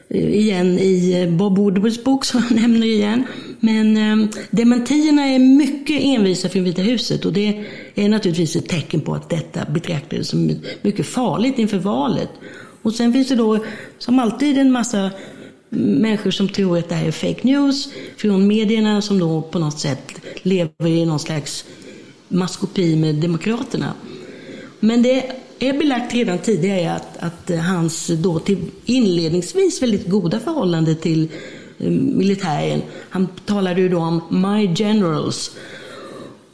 igen i eh, Bob Woodwards bok som jag nämner igen. Men eh, dementierna är mycket envisa från Vita huset och det är naturligtvis ett tecken på att detta betraktades som mycket farligt inför valet. Och sen finns det då som alltid en massa människor som tror att det här är fake news från medierna som då på något sätt lever i någon slags maskopi med Demokraterna. Men det är belagt redan tidigare att, att hans då till inledningsvis väldigt goda förhållande till eh, militären, han talade ju då om My Generals.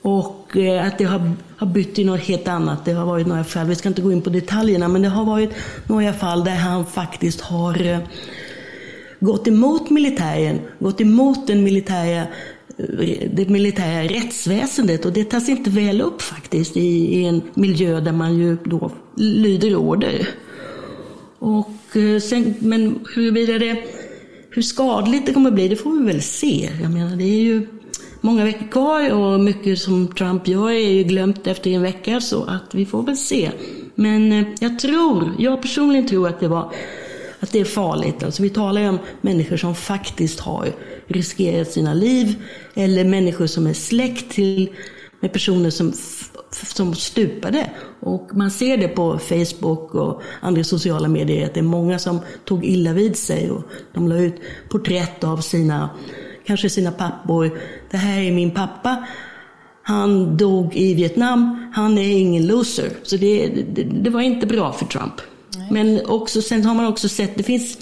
Och eh, att det har, har bytt till något helt annat. Det har varit några fall, vi ska inte gå in på detaljerna, men det har varit några fall där han faktiskt har eh, gått emot militären, gått emot den militära det militära rättsväsendet och det tas inte väl upp faktiskt i, i en miljö där man ju då lyder order. Och eh, sen, men huruvida det, hur skadligt det kommer bli, det får vi väl se. Jag menar, det är ju många veckor kvar och mycket som Trump gör är ju glömt efter en vecka så att vi får väl se. Men eh, jag tror, jag personligen tror att det var att det är farligt. Alltså vi talar ju om människor som faktiskt har riskerat sina liv eller människor som är släkt till med personer som som stupade. Och man ser det på Facebook och andra sociala medier att det är många som tog illa vid sig och de la ut porträtt av sina, kanske sina pappor. Det här är min pappa. Han dog i Vietnam. Han är ingen loser. Så det, det, det var inte bra för Trump. Men också, sen har man också sett, det finns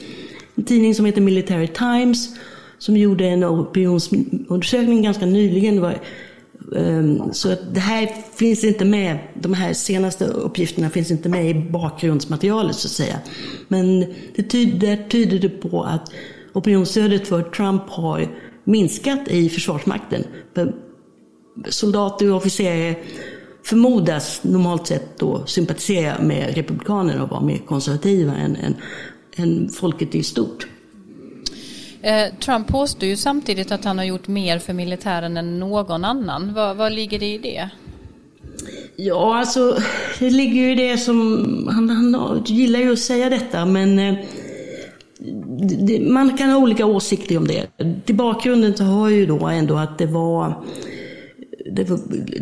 en tidning som heter Military Times som gjorde en opinionsundersökning ganska nyligen. Var um, så att det här finns inte med, de här senaste uppgifterna finns inte med i bakgrundsmaterialet så att säga. Men det tyder, tyder det på att opinionsstödet för Trump har minskat i Försvarsmakten. Soldater och officerare förmodas normalt sett då sympatisera med Republikanerna och vara mer konservativa än, än, än folket i stort. Eh, Trump påstår ju samtidigt att han har gjort mer för militären än någon annan. Vad, vad ligger det i det? Ja, alltså det ligger ju i det som, han, han gillar ju att säga detta, men eh, man kan ha olika åsikter om det. Till bakgrunden så har ju då ändå att det var det var,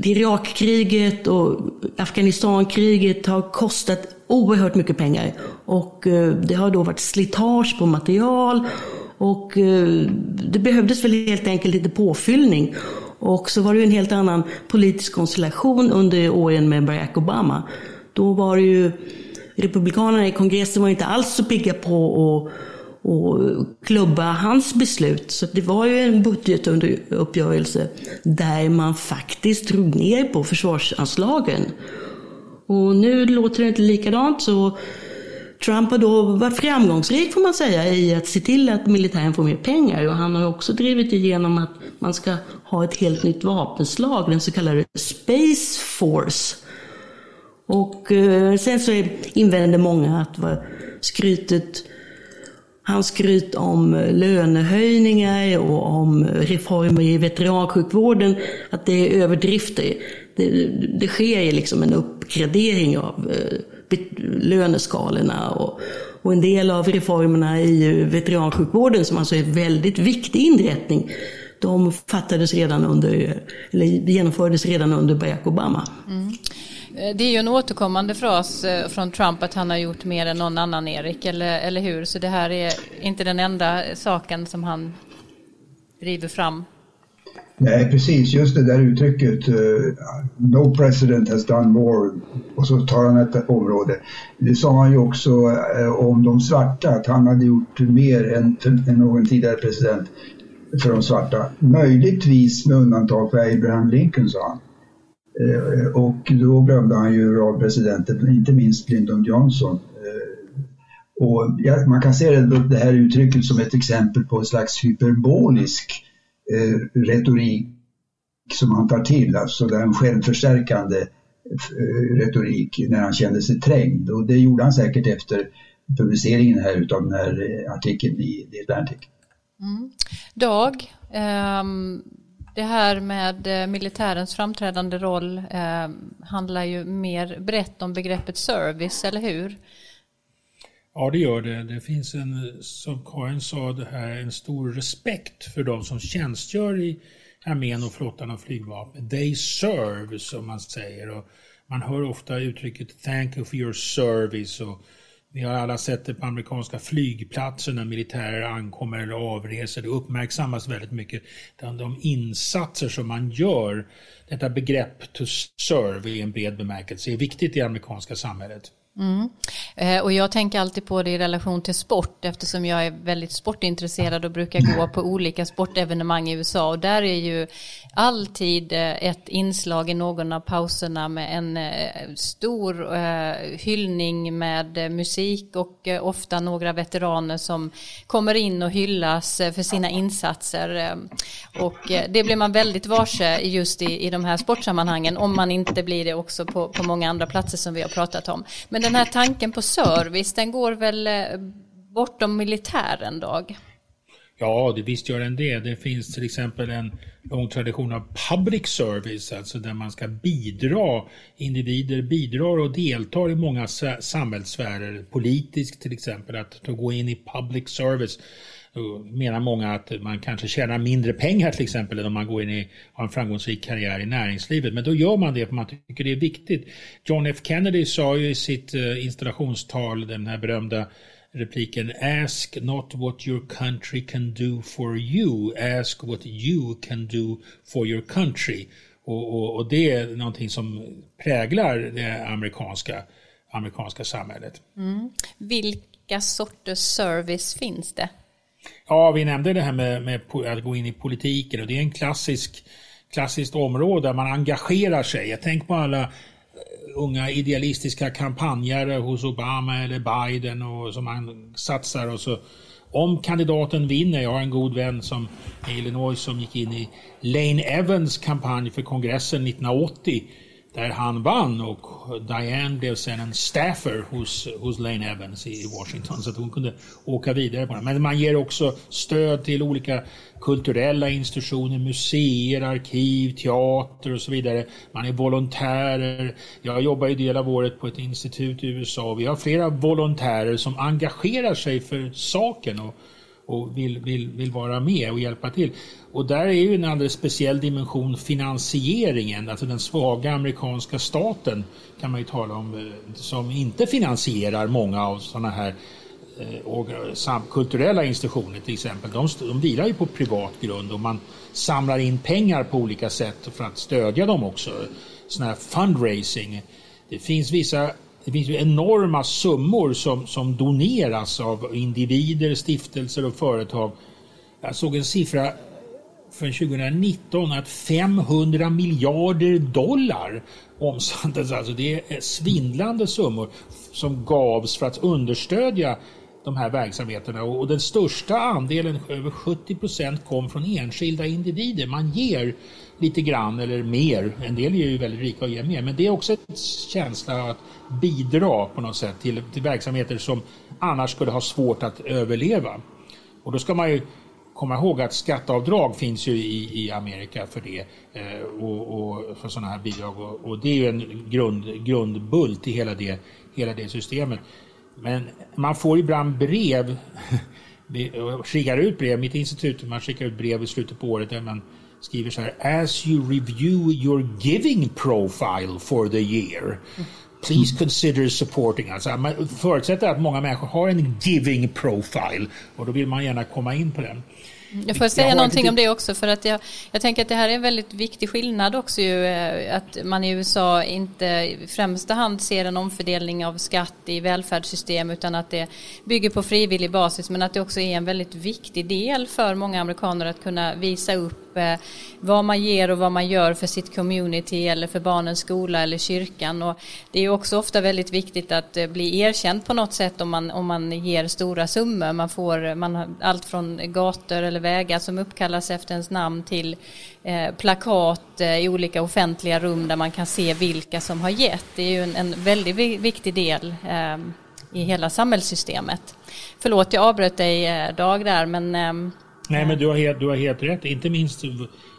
Irakkriget och Afghanistankriget har kostat oerhört mycket pengar. Och eh, det har då varit slitage på material och eh, det behövdes väl helt enkelt lite påfyllning. Och så var det ju en helt annan politisk konstellation under åren med Barack Obama. Då var det ju Republikanerna i kongressen var inte alls så pigga på att och klubba hans beslut. Så det var ju en budgetuppgörelse där man faktiskt drog ner på försvarsanslagen. Och nu låter det inte likadant. så Trump har då varit framgångsrik får man säga i att se till att militären får mer pengar och han har också drivit igenom att man ska ha ett helt nytt vapenslag, den så kallade Space Force. Och eh, sen så invänder många att var skrytet Hans skryt om eh, lönehöjningar och om eh, reformer i veteransjukvården, att det är överdrifter. Det, det sker liksom en uppgradering av eh, löneskalorna och, och en del av reformerna i veteransjukvården som alltså är en väldigt viktig inrättning de fattades redan under, eller genomfördes redan under Barack Obama. Mm. Eh, det är ju en återkommande fras eh, från Trump att han har gjort mer än någon annan Erik, eller, eller hur? Så det här är inte den enda saken som han driver fram. Nej, precis. Just det där uttrycket uh, No president has done more och så tar han ett område. Det sa han ju också uh, om de svarta, att han hade gjort mer än, än någon tidigare president för de svarta. Möjligtvis med undantag för Abraham Lincoln, sa han. Eh, och då glömde han ju radpresidenten, inte minst Lyndon Johnson. Eh, och man kan se det, här uttrycket som ett exempel på en slags hyperbolisk eh, retorik som han tar till, alltså den en självförstärkande retorik när han kände sig trängd och det gjorde han säkert efter publiceringen här utav den här artikeln i The Atlantic. Mm. Dag, um det här med eh, militärens framträdande roll eh, handlar ju mer brett om begreppet service, eller hur? Ja, det gör det. Det finns en, som Karin sa, det här, en stor respekt för de som tjänstgör i armén och flottan och flygvapnet. They serve, som man säger. Och man hör ofta uttrycket “thank you for your service” och vi har alla sett det på amerikanska flygplatser när militärer ankommer eller avreser. Det uppmärksammas väldigt mycket. De insatser som man gör, detta begrepp to serve i en bred bemärkelse, är viktigt i det amerikanska samhället. Mm. Eh, och jag tänker alltid på det i relation till sport eftersom jag är väldigt sportintresserad och brukar gå på olika sportevenemang i USA och där är ju alltid eh, ett inslag i någon av pauserna med en eh, stor eh, hyllning med musik och ofta några veteraner som kommer in och hyllas för sina insatser och det blir man väldigt varse just i, i de här sportsammanhangen om man inte blir det också på, på många andra platser som vi har pratat om. Men den här tanken på service, den går väl bortom militären, Dag? Ja, det visst gör den det. Det finns till exempel en lång tradition av public service, alltså där man ska bidra. Individer bidrar och deltar i många samhällssfärer, politiskt till exempel, att gå in i public service Då menar många att man kanske tjänar mindre pengar till exempel än om man går in i, har en framgångsrik karriär i näringslivet. Men då gör man det för man tycker det är viktigt. John F Kennedy sa ju i sitt eh, installationstal, den här berömda repliken Ask not what your country can do for you, ask what you can do for your country. Och, och, och det är någonting som präglar det amerikanska, amerikanska samhället. Mm. Vilka sorters service finns det? Ja, vi nämnde det här med, med, att gå in i politiken och det är en klassisk, klassiskt område där man engagerar sig. Jag tänker på alla unga idealistiska kampanjare hos Obama eller Biden och som han satsar och så. Om kandidaten vinner, jag har en god vän som i Illinois som gick in i Lane Evans kampanj för kongressen 1980 där han vann och Diane blev sen en staffer hos, hos Lane Evans i Washington så att hon kunde åka vidare på den. Men man ger också stöd till olika kulturella institutioner, museer, arkiv, teater och så vidare. Man är volontärer. Jag jobbar ju del av året på ett institut i USA. Vi har flera volontärer som engagerar sig för saken och, och vill, vill, vill vara med och hjälpa till. Och där är ju en alldeles speciell dimension finansieringen, alltså den svaga amerikanska staten kan man ju tala om eh, som inte finansierar många av sådana här eh, och kulturella institutioner till exempel. De, de vilar ju på privat grund och man samlar in pengar på olika sätt för att stödja dem också. Sån här fundraising. Det finns vissa det finns ju enorma summor som, som doneras av individer, stiftelser och företag. Jag såg en siffra för 2019 att 500 miljarder dollar omsattes. Alltså det är svindlande summor som gavs för att understödja de här verksamheterna och den största andelen, över 70 procent, kom från enskilda individer. Man ger lite grann eller mer. En del är ju väldigt rika och ger mer. Men det är också en känsla att bidra på något sätt till, till verksamheter som annars skulle ha svårt att överleva. Och då ska man ju komma ihåg att skatteavdrag finns ju i, i Amerika för det eh, och, och, för sådana här bidrag och, och, det är ju en grund, grundbult i hela det, hela det systemet. Men man får ibland brev, skickar ut brev, mitt institut, man skickar ut brev i slutet på året där man skriver så här As you review your giving profile for the year Please consider supporting us. Man förutsätter att många människor har en giving profile och då vill man gärna komma in på den. Jag får säga jag någonting om det också för att jag, jag tänker att det här är en väldigt viktig skillnad också ju eh, att man i USA inte i främsta hand ser en omfördelning av skatt i välfärdssystem utan att det bygger på frivillig basis men att det också är en väldigt viktig del för många amerikaner att kunna visa upp eh, vad man ger och vad man gör för sitt community eller för barnens skola eller kyrkan och det är också ofta väldigt viktigt att eh, bli erkänd på något sätt om man, om man ger stora summor. Man får man har allt från gator eller vägar som uppkallas efter ens namn till eh, plakat eh, i olika offentliga rum där man kan se vilka som har gett. Det är ju en, en väldigt viktig del eh, i hela samhällssystemet. Förlåt, jag avbröt dig eh, Dag där men ehm, Nej, men du har, helt, du har helt rätt. Inte minst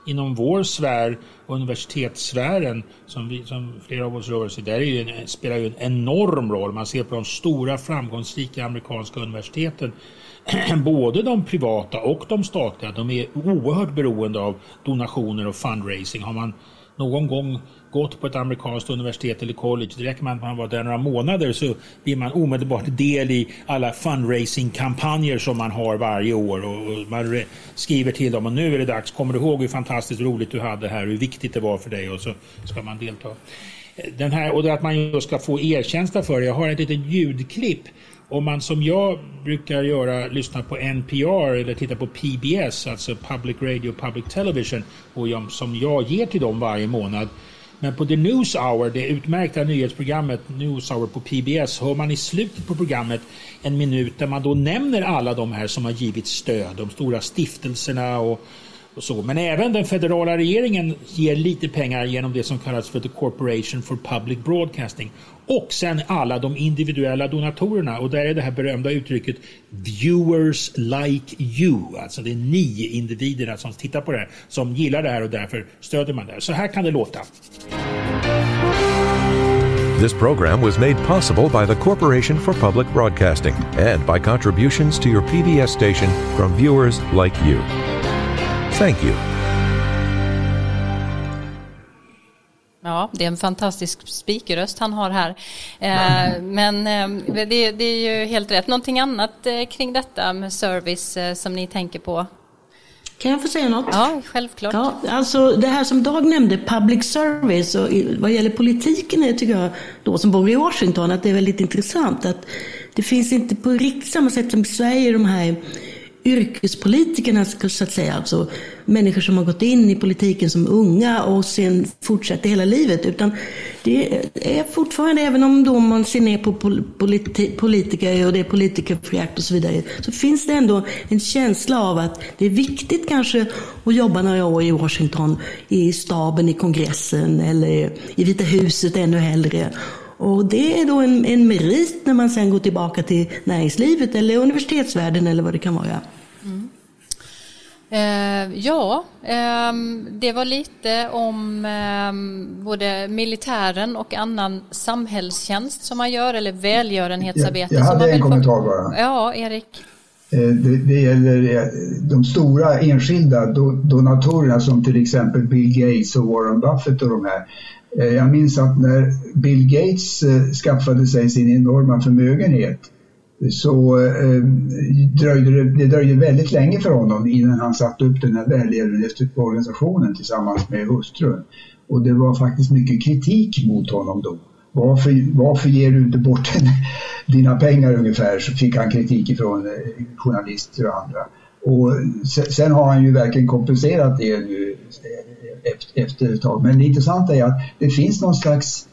inom vår sfär, universitetssfären, som, vi, som flera av oss rör sig där ju en, spelar ju en enorm roll. Man ser på de stora framgångsrika amerikanska universiteten både de privata och de statliga, de är oerhört beroende av donationer och fundraising. Har man någon gång gått på ett amerikanskt universitet eller college, det räcker med att man var där några månader så blir man omedelbart del i alla fundraising-kampanjer som man har varje år och man skriver till dem och nu är det dags, kommer du ihåg hur fantastiskt roligt du hade här, hur viktigt det var för dig och så ska man delta. Den här, och att man ska få erkänsla för det. Jag har ett litet ljudklipp om man som jag brukar göra lyssnar på NPR eller tittar på PBS, alltså Public Radio Public Television, och som jag ger till dem varje månad. Men på The News Hour, det utmärkta nyhetsprogrammet News Hour på PBS, hör man i slutet på programmet en minut där man då nämner alla de här som har givit stöd, de stora stiftelserna och och så. Men även den federala regeringen ger lite pengar genom det som kallas för The Corporation for Public Broadcasting. Och sen alla de individuella donatorerna och där är det här berömda uttrycket viewers like you. Alltså det är ni individerna som tittar på det här som gillar det här och därför stöder man det. Så här kan det låta. This program was made possible by the Corporation for Public Broadcasting and by contributions to your PBS station from viewers like you. Thank you. Ja, det är en fantastisk speakerröst han har här. Eh, men eh, det, det, är ju helt rätt. Någonting annat eh, kring detta med service som ni tänker på? Kan jag få säga något? Ja, självklart. Ja, alltså det här som Dag nämnde, public service, och vad gäller politiken är, tycker jag, då som bor i Washington, att det är väldigt intressant att det finns inte på riktigt samma sätt som i Sverige de här yrkespolitikerna, så att säga, alltså människor som har gått in i politiken som unga och sen fortsätter hela livet. Utan det är fortfarande, även om då man ser ner på politi politiker och det är politikerförakt och så vidare, så finns det ändå en känsla av att det är viktigt kanske att jobba några år i Washington, i staben i kongressen eller i Vita huset ännu hellre. Och det är då en, en merit när man sen går tillbaka till näringslivet eller universitetsvärlden eller vad det kan vara. Mm. Eh, ja, eh, det var lite om eh, både militären och annan samhällstjänst som man gör eller välgörenhetsarbete. Jag, jag hade en kommentar bara. Ja, Erik. Eh, det, det, gäller eh, de stora enskilda donatorerna som till exempel Bill Gates och Warren Buffett och de här. Eh, jag minns att när Bill Gates eh, skaffade sig sin enorma förmögenhet så eh, dröjde det, det dröjde väldigt länge för honom innan han satte upp den här välgörenhetsorganisationen tillsammans med hustrun. Och det var faktiskt mycket kritik mot honom då. Varför, varför ger du inte bort dina pengar ungefär? Så fick han kritik ifrån journalister och andra. Och sen har han ju verkligen kompenserat det nu efter ett tag. Men det intressanta är att det finns någon slags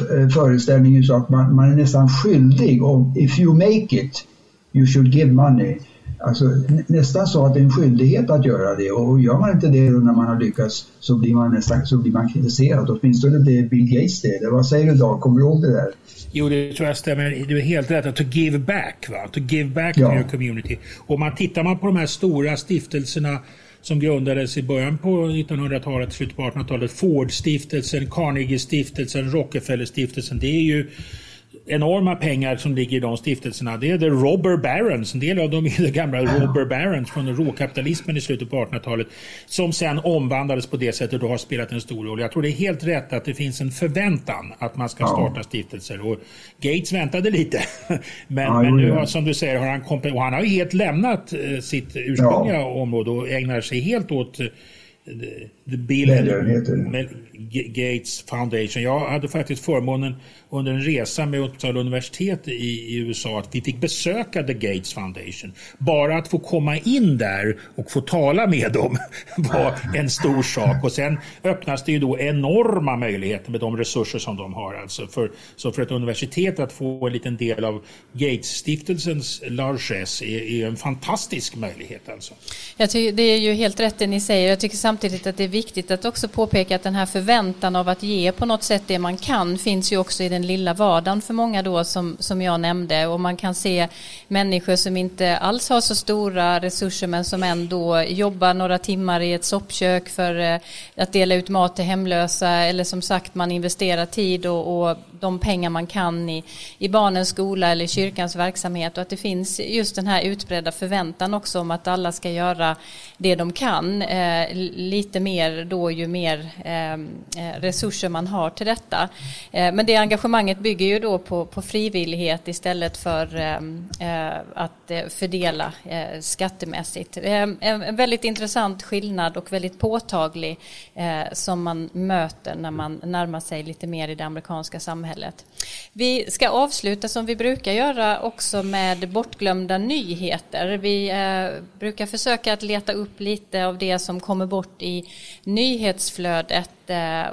Eh, föreställningen så att man, man är nästan skyldig om if you make it, you should give money. Alltså nästan så att det är en skyldighet att göra det och gör man inte det när man har lyckats så blir man nästan så blir man kritiserad. Åtminstone det Bill Gates det. Vad säger du Dag? Kommer du ihåg det där? Jo, det tror jag stämmer. Du är helt rätt. To give back. Va? To give back ja. to your community. Och man tittar man på de här stora stiftelserna som grundades i början på 1900-talet, slutet på 1800-talet. Fordstiftelsen, Carnegie-stiftelsen, Rockefeller-stiftelsen. Det är ju enorma pengar som ligger i de stiftelserna. Det är the robber barons, en del av dem är de gamla robber barons från råkapitalismen i slutet på 1800-talet som sen omvandlades på det sättet och har spelat en stor roll. Jag tror det är helt rätt att det finns en förväntan att man ska starta stiftelser och Gates väntade lite. men, men nu som du säger har han, och han har helt lämnat eh, sitt ursprungliga ja. område och ägnar sig helt åt eh, The Bill Gates Foundation. Jag hade faktiskt förmånen under en resa med Uppsala universitet i, i, USA att vi fick besöka The Gates Foundation. Bara att få komma in där och få tala med dem var en stor sak. Och sen öppnas det ju då enorma möjligheter med de resurser som de har. Alltså för, så för ett universitet att få en liten del av Gates-stiftelsens largesse är, är, en fantastisk möjlighet. Alltså. Jag tycker, det är ju helt rätt det ni säger. Jag tycker samtidigt att det är viktigt att också påpeka att den här förväntan av att ge på något sätt det man kan finns ju också i den lilla vardagen för många då som, som jag nämnde. Och man kan se människor som inte alls har så stora resurser men som ändå jobbar några timmar i ett soppkök för eh, att dela ut mat till hemlösa eller som sagt man investerar tid och, och de pengar man kan i, i barnens skola eller kyrkans verksamhet. Och att det finns just den här utbredda förväntan också om att alla ska göra det de kan eh, lite mer då ju mer eh Eh, resurser man har till detta. Eh, men det engagemanget bygger ju då på, på frivillighet istället för eh, att fördela skattemässigt. en väldigt intressant skillnad och väldigt påtaglig som man möter när man närmar sig lite mer i det amerikanska samhället. Vi ska avsluta som vi brukar göra också med bortglömda nyheter. Vi brukar försöka att leta upp lite av det som kommer bort i nyhetsflödet.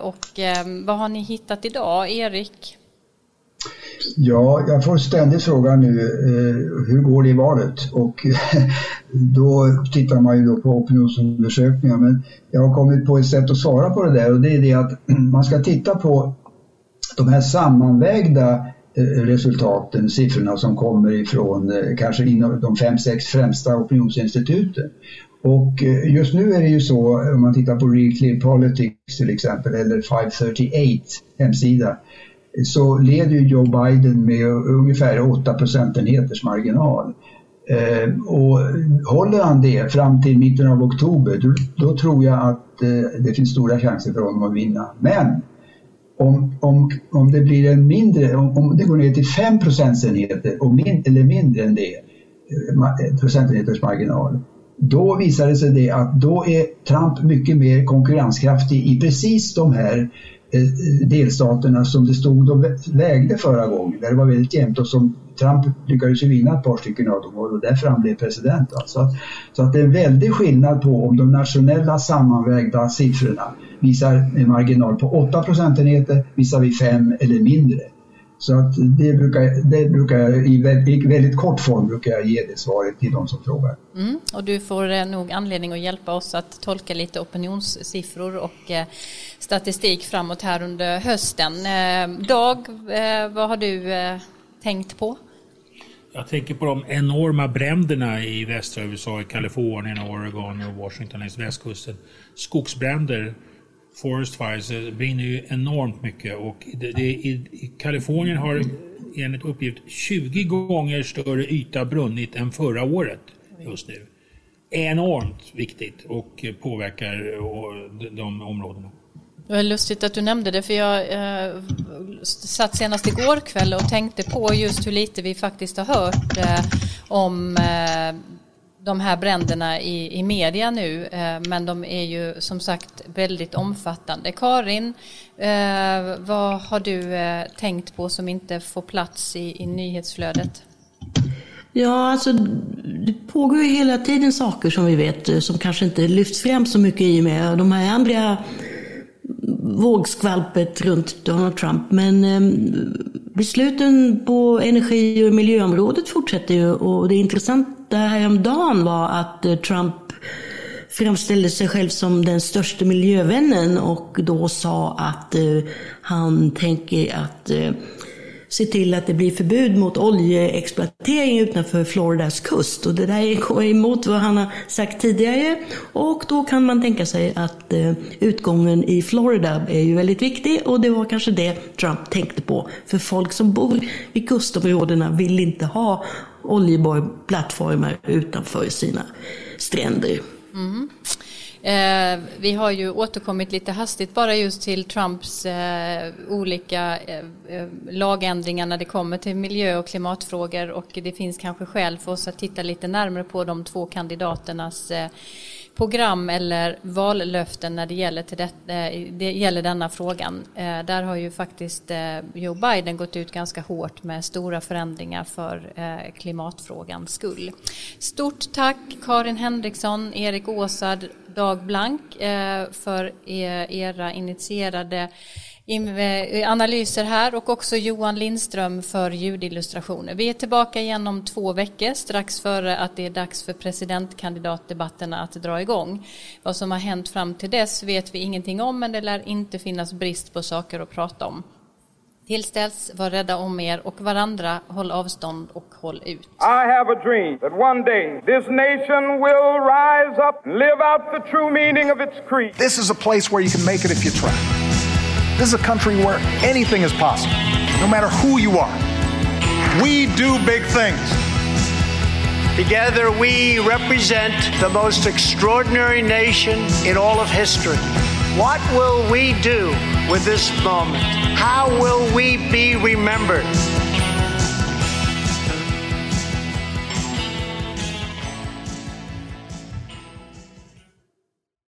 Och ehm, vad har ni hittat idag, Erik? Ja, jag får ständigt frågan nu, eh, hur går det i valet? Och då tittar man ju då på opinionsundersökningar. Men jag har kommit på ett sätt att svara på det där och det är det att man ska titta på de här sammanvägda eh, resultaten, siffrorna som kommer ifrån eh, kanske inom de fem, sex främsta opinionsinstituten. Och eh, just nu är det ju så, om man tittar på Real Clear Politics till exempel, eller 538 hemsida, så leder Joe Biden med ungefär 8 procentenheters marginal. Eh, och håller han det fram till mitten av oktober, då, då tror jag att eh, det finns stora chanser för honom att vinna. Men om, om, om det blir en mindre, om, om det går ner till 5 procentenheter och min, eller mindre än det, eh, eh, procentenheters marginal, då visar det sig det att då är Trump mycket mer konkurrenskraftig i precis de här eh, delstaterna som det stod och vägde förra gången, där det var väldigt jämnt och som Trump lyckades ju vinna ett par stycken av dem och därför han blev president. Alltså. Så att det är en väldig skillnad på om de nationella sammanvägda siffrorna visar en marginal på 8 procentenheter visar vi 5 eller mindre. Så att det brukar, det brukar jag, i väldigt, väldigt kort form brukar jag ge det svaret till de som frågar. Mm, och du får eh, nog anledning att hjälpa oss att tolka lite opinionssiffror och eh, statistik framåt här under hösten. Eh, Dag, eh, vad har du tänkt på? Jag tänker på de enorma bränderna i västra USA, i Kalifornien, Oregon och Washington längs västkusten. Skogsbränder Forest fires eh, brinner ju enormt mycket och det, det, i, i Kalifornien har enligt uppgift 20 gånger större yta brunnit än förra året just nu. Enormt viktigt och påverkar eh, de områdena. Det var lustigt att du nämnde det för jag eh, satt senast igår kväll och tänkte på just hur lite vi faktiskt har hört eh, om eh, de här bränderna i, i media nu, eh, men de är ju som sagt väldigt omfattande. Karin, eh, vad har du eh, tänkt på som inte får plats i, i nyhetsflödet? Ja, alltså det pågår ju hela tiden saker som vi vet eh, som kanske inte lyfts fram så mycket i och med de här andra vågskvalpet runt Donald Trump. Men eh, besluten på energi och miljöområdet fortsätter ju och det intressanta häromdagen var att eh, Trump framställde sig själv som den största miljövännen och då sa att eh, han tänker att eh, se till att det blir förbud mot oljeexploatering utanför Floridas kust. Och det där går emot vad han har sagt tidigare. Och då kan man tänka sig att utgången i Florida är ju väldigt viktig och det var kanske det Trump tänkte på. För folk som bor i kustområdena vill inte ha oljeborrplattformar utanför sina stränder. Mm. Eh, vi har ju återkommit lite hastigt bara just till Trumps eh, olika eh, eh, lagändringar när det kommer till miljö och klimatfrågor och det finns kanske skäl för oss att titta lite närmare på de två kandidaternas eh, program eller vallöften när det gäller, till det, eh, det gäller denna frågan. Eh, där har ju faktiskt eh, Joe Biden gått ut ganska hårt med stora förändringar för klimatfrågans skull. Stort tack Karin Henriksson, Erik Åsad, Dag Blank för era initierade analyser här och också Johan Lindström för ljudillustrationer. Vi är tillbaka igen om två veckor strax före att det är dags för presidentkandidatdebatterna att dra igång. Vad som har hänt fram till dess vet vi ingenting om men det lär inte finnas brist på saker att prata om. Tills dess, var rädda om er och varandra, håll avstånd och håll ut. I have a dream that one day this nation will rise up and live out the true meaning of its creed. This is a place where you can make it if you try. This is a country where anything is possible, no matter who you are. We do big things. Together, we represent the most extraordinary nation in all of history. What will we do with this moment? How will we be remembered?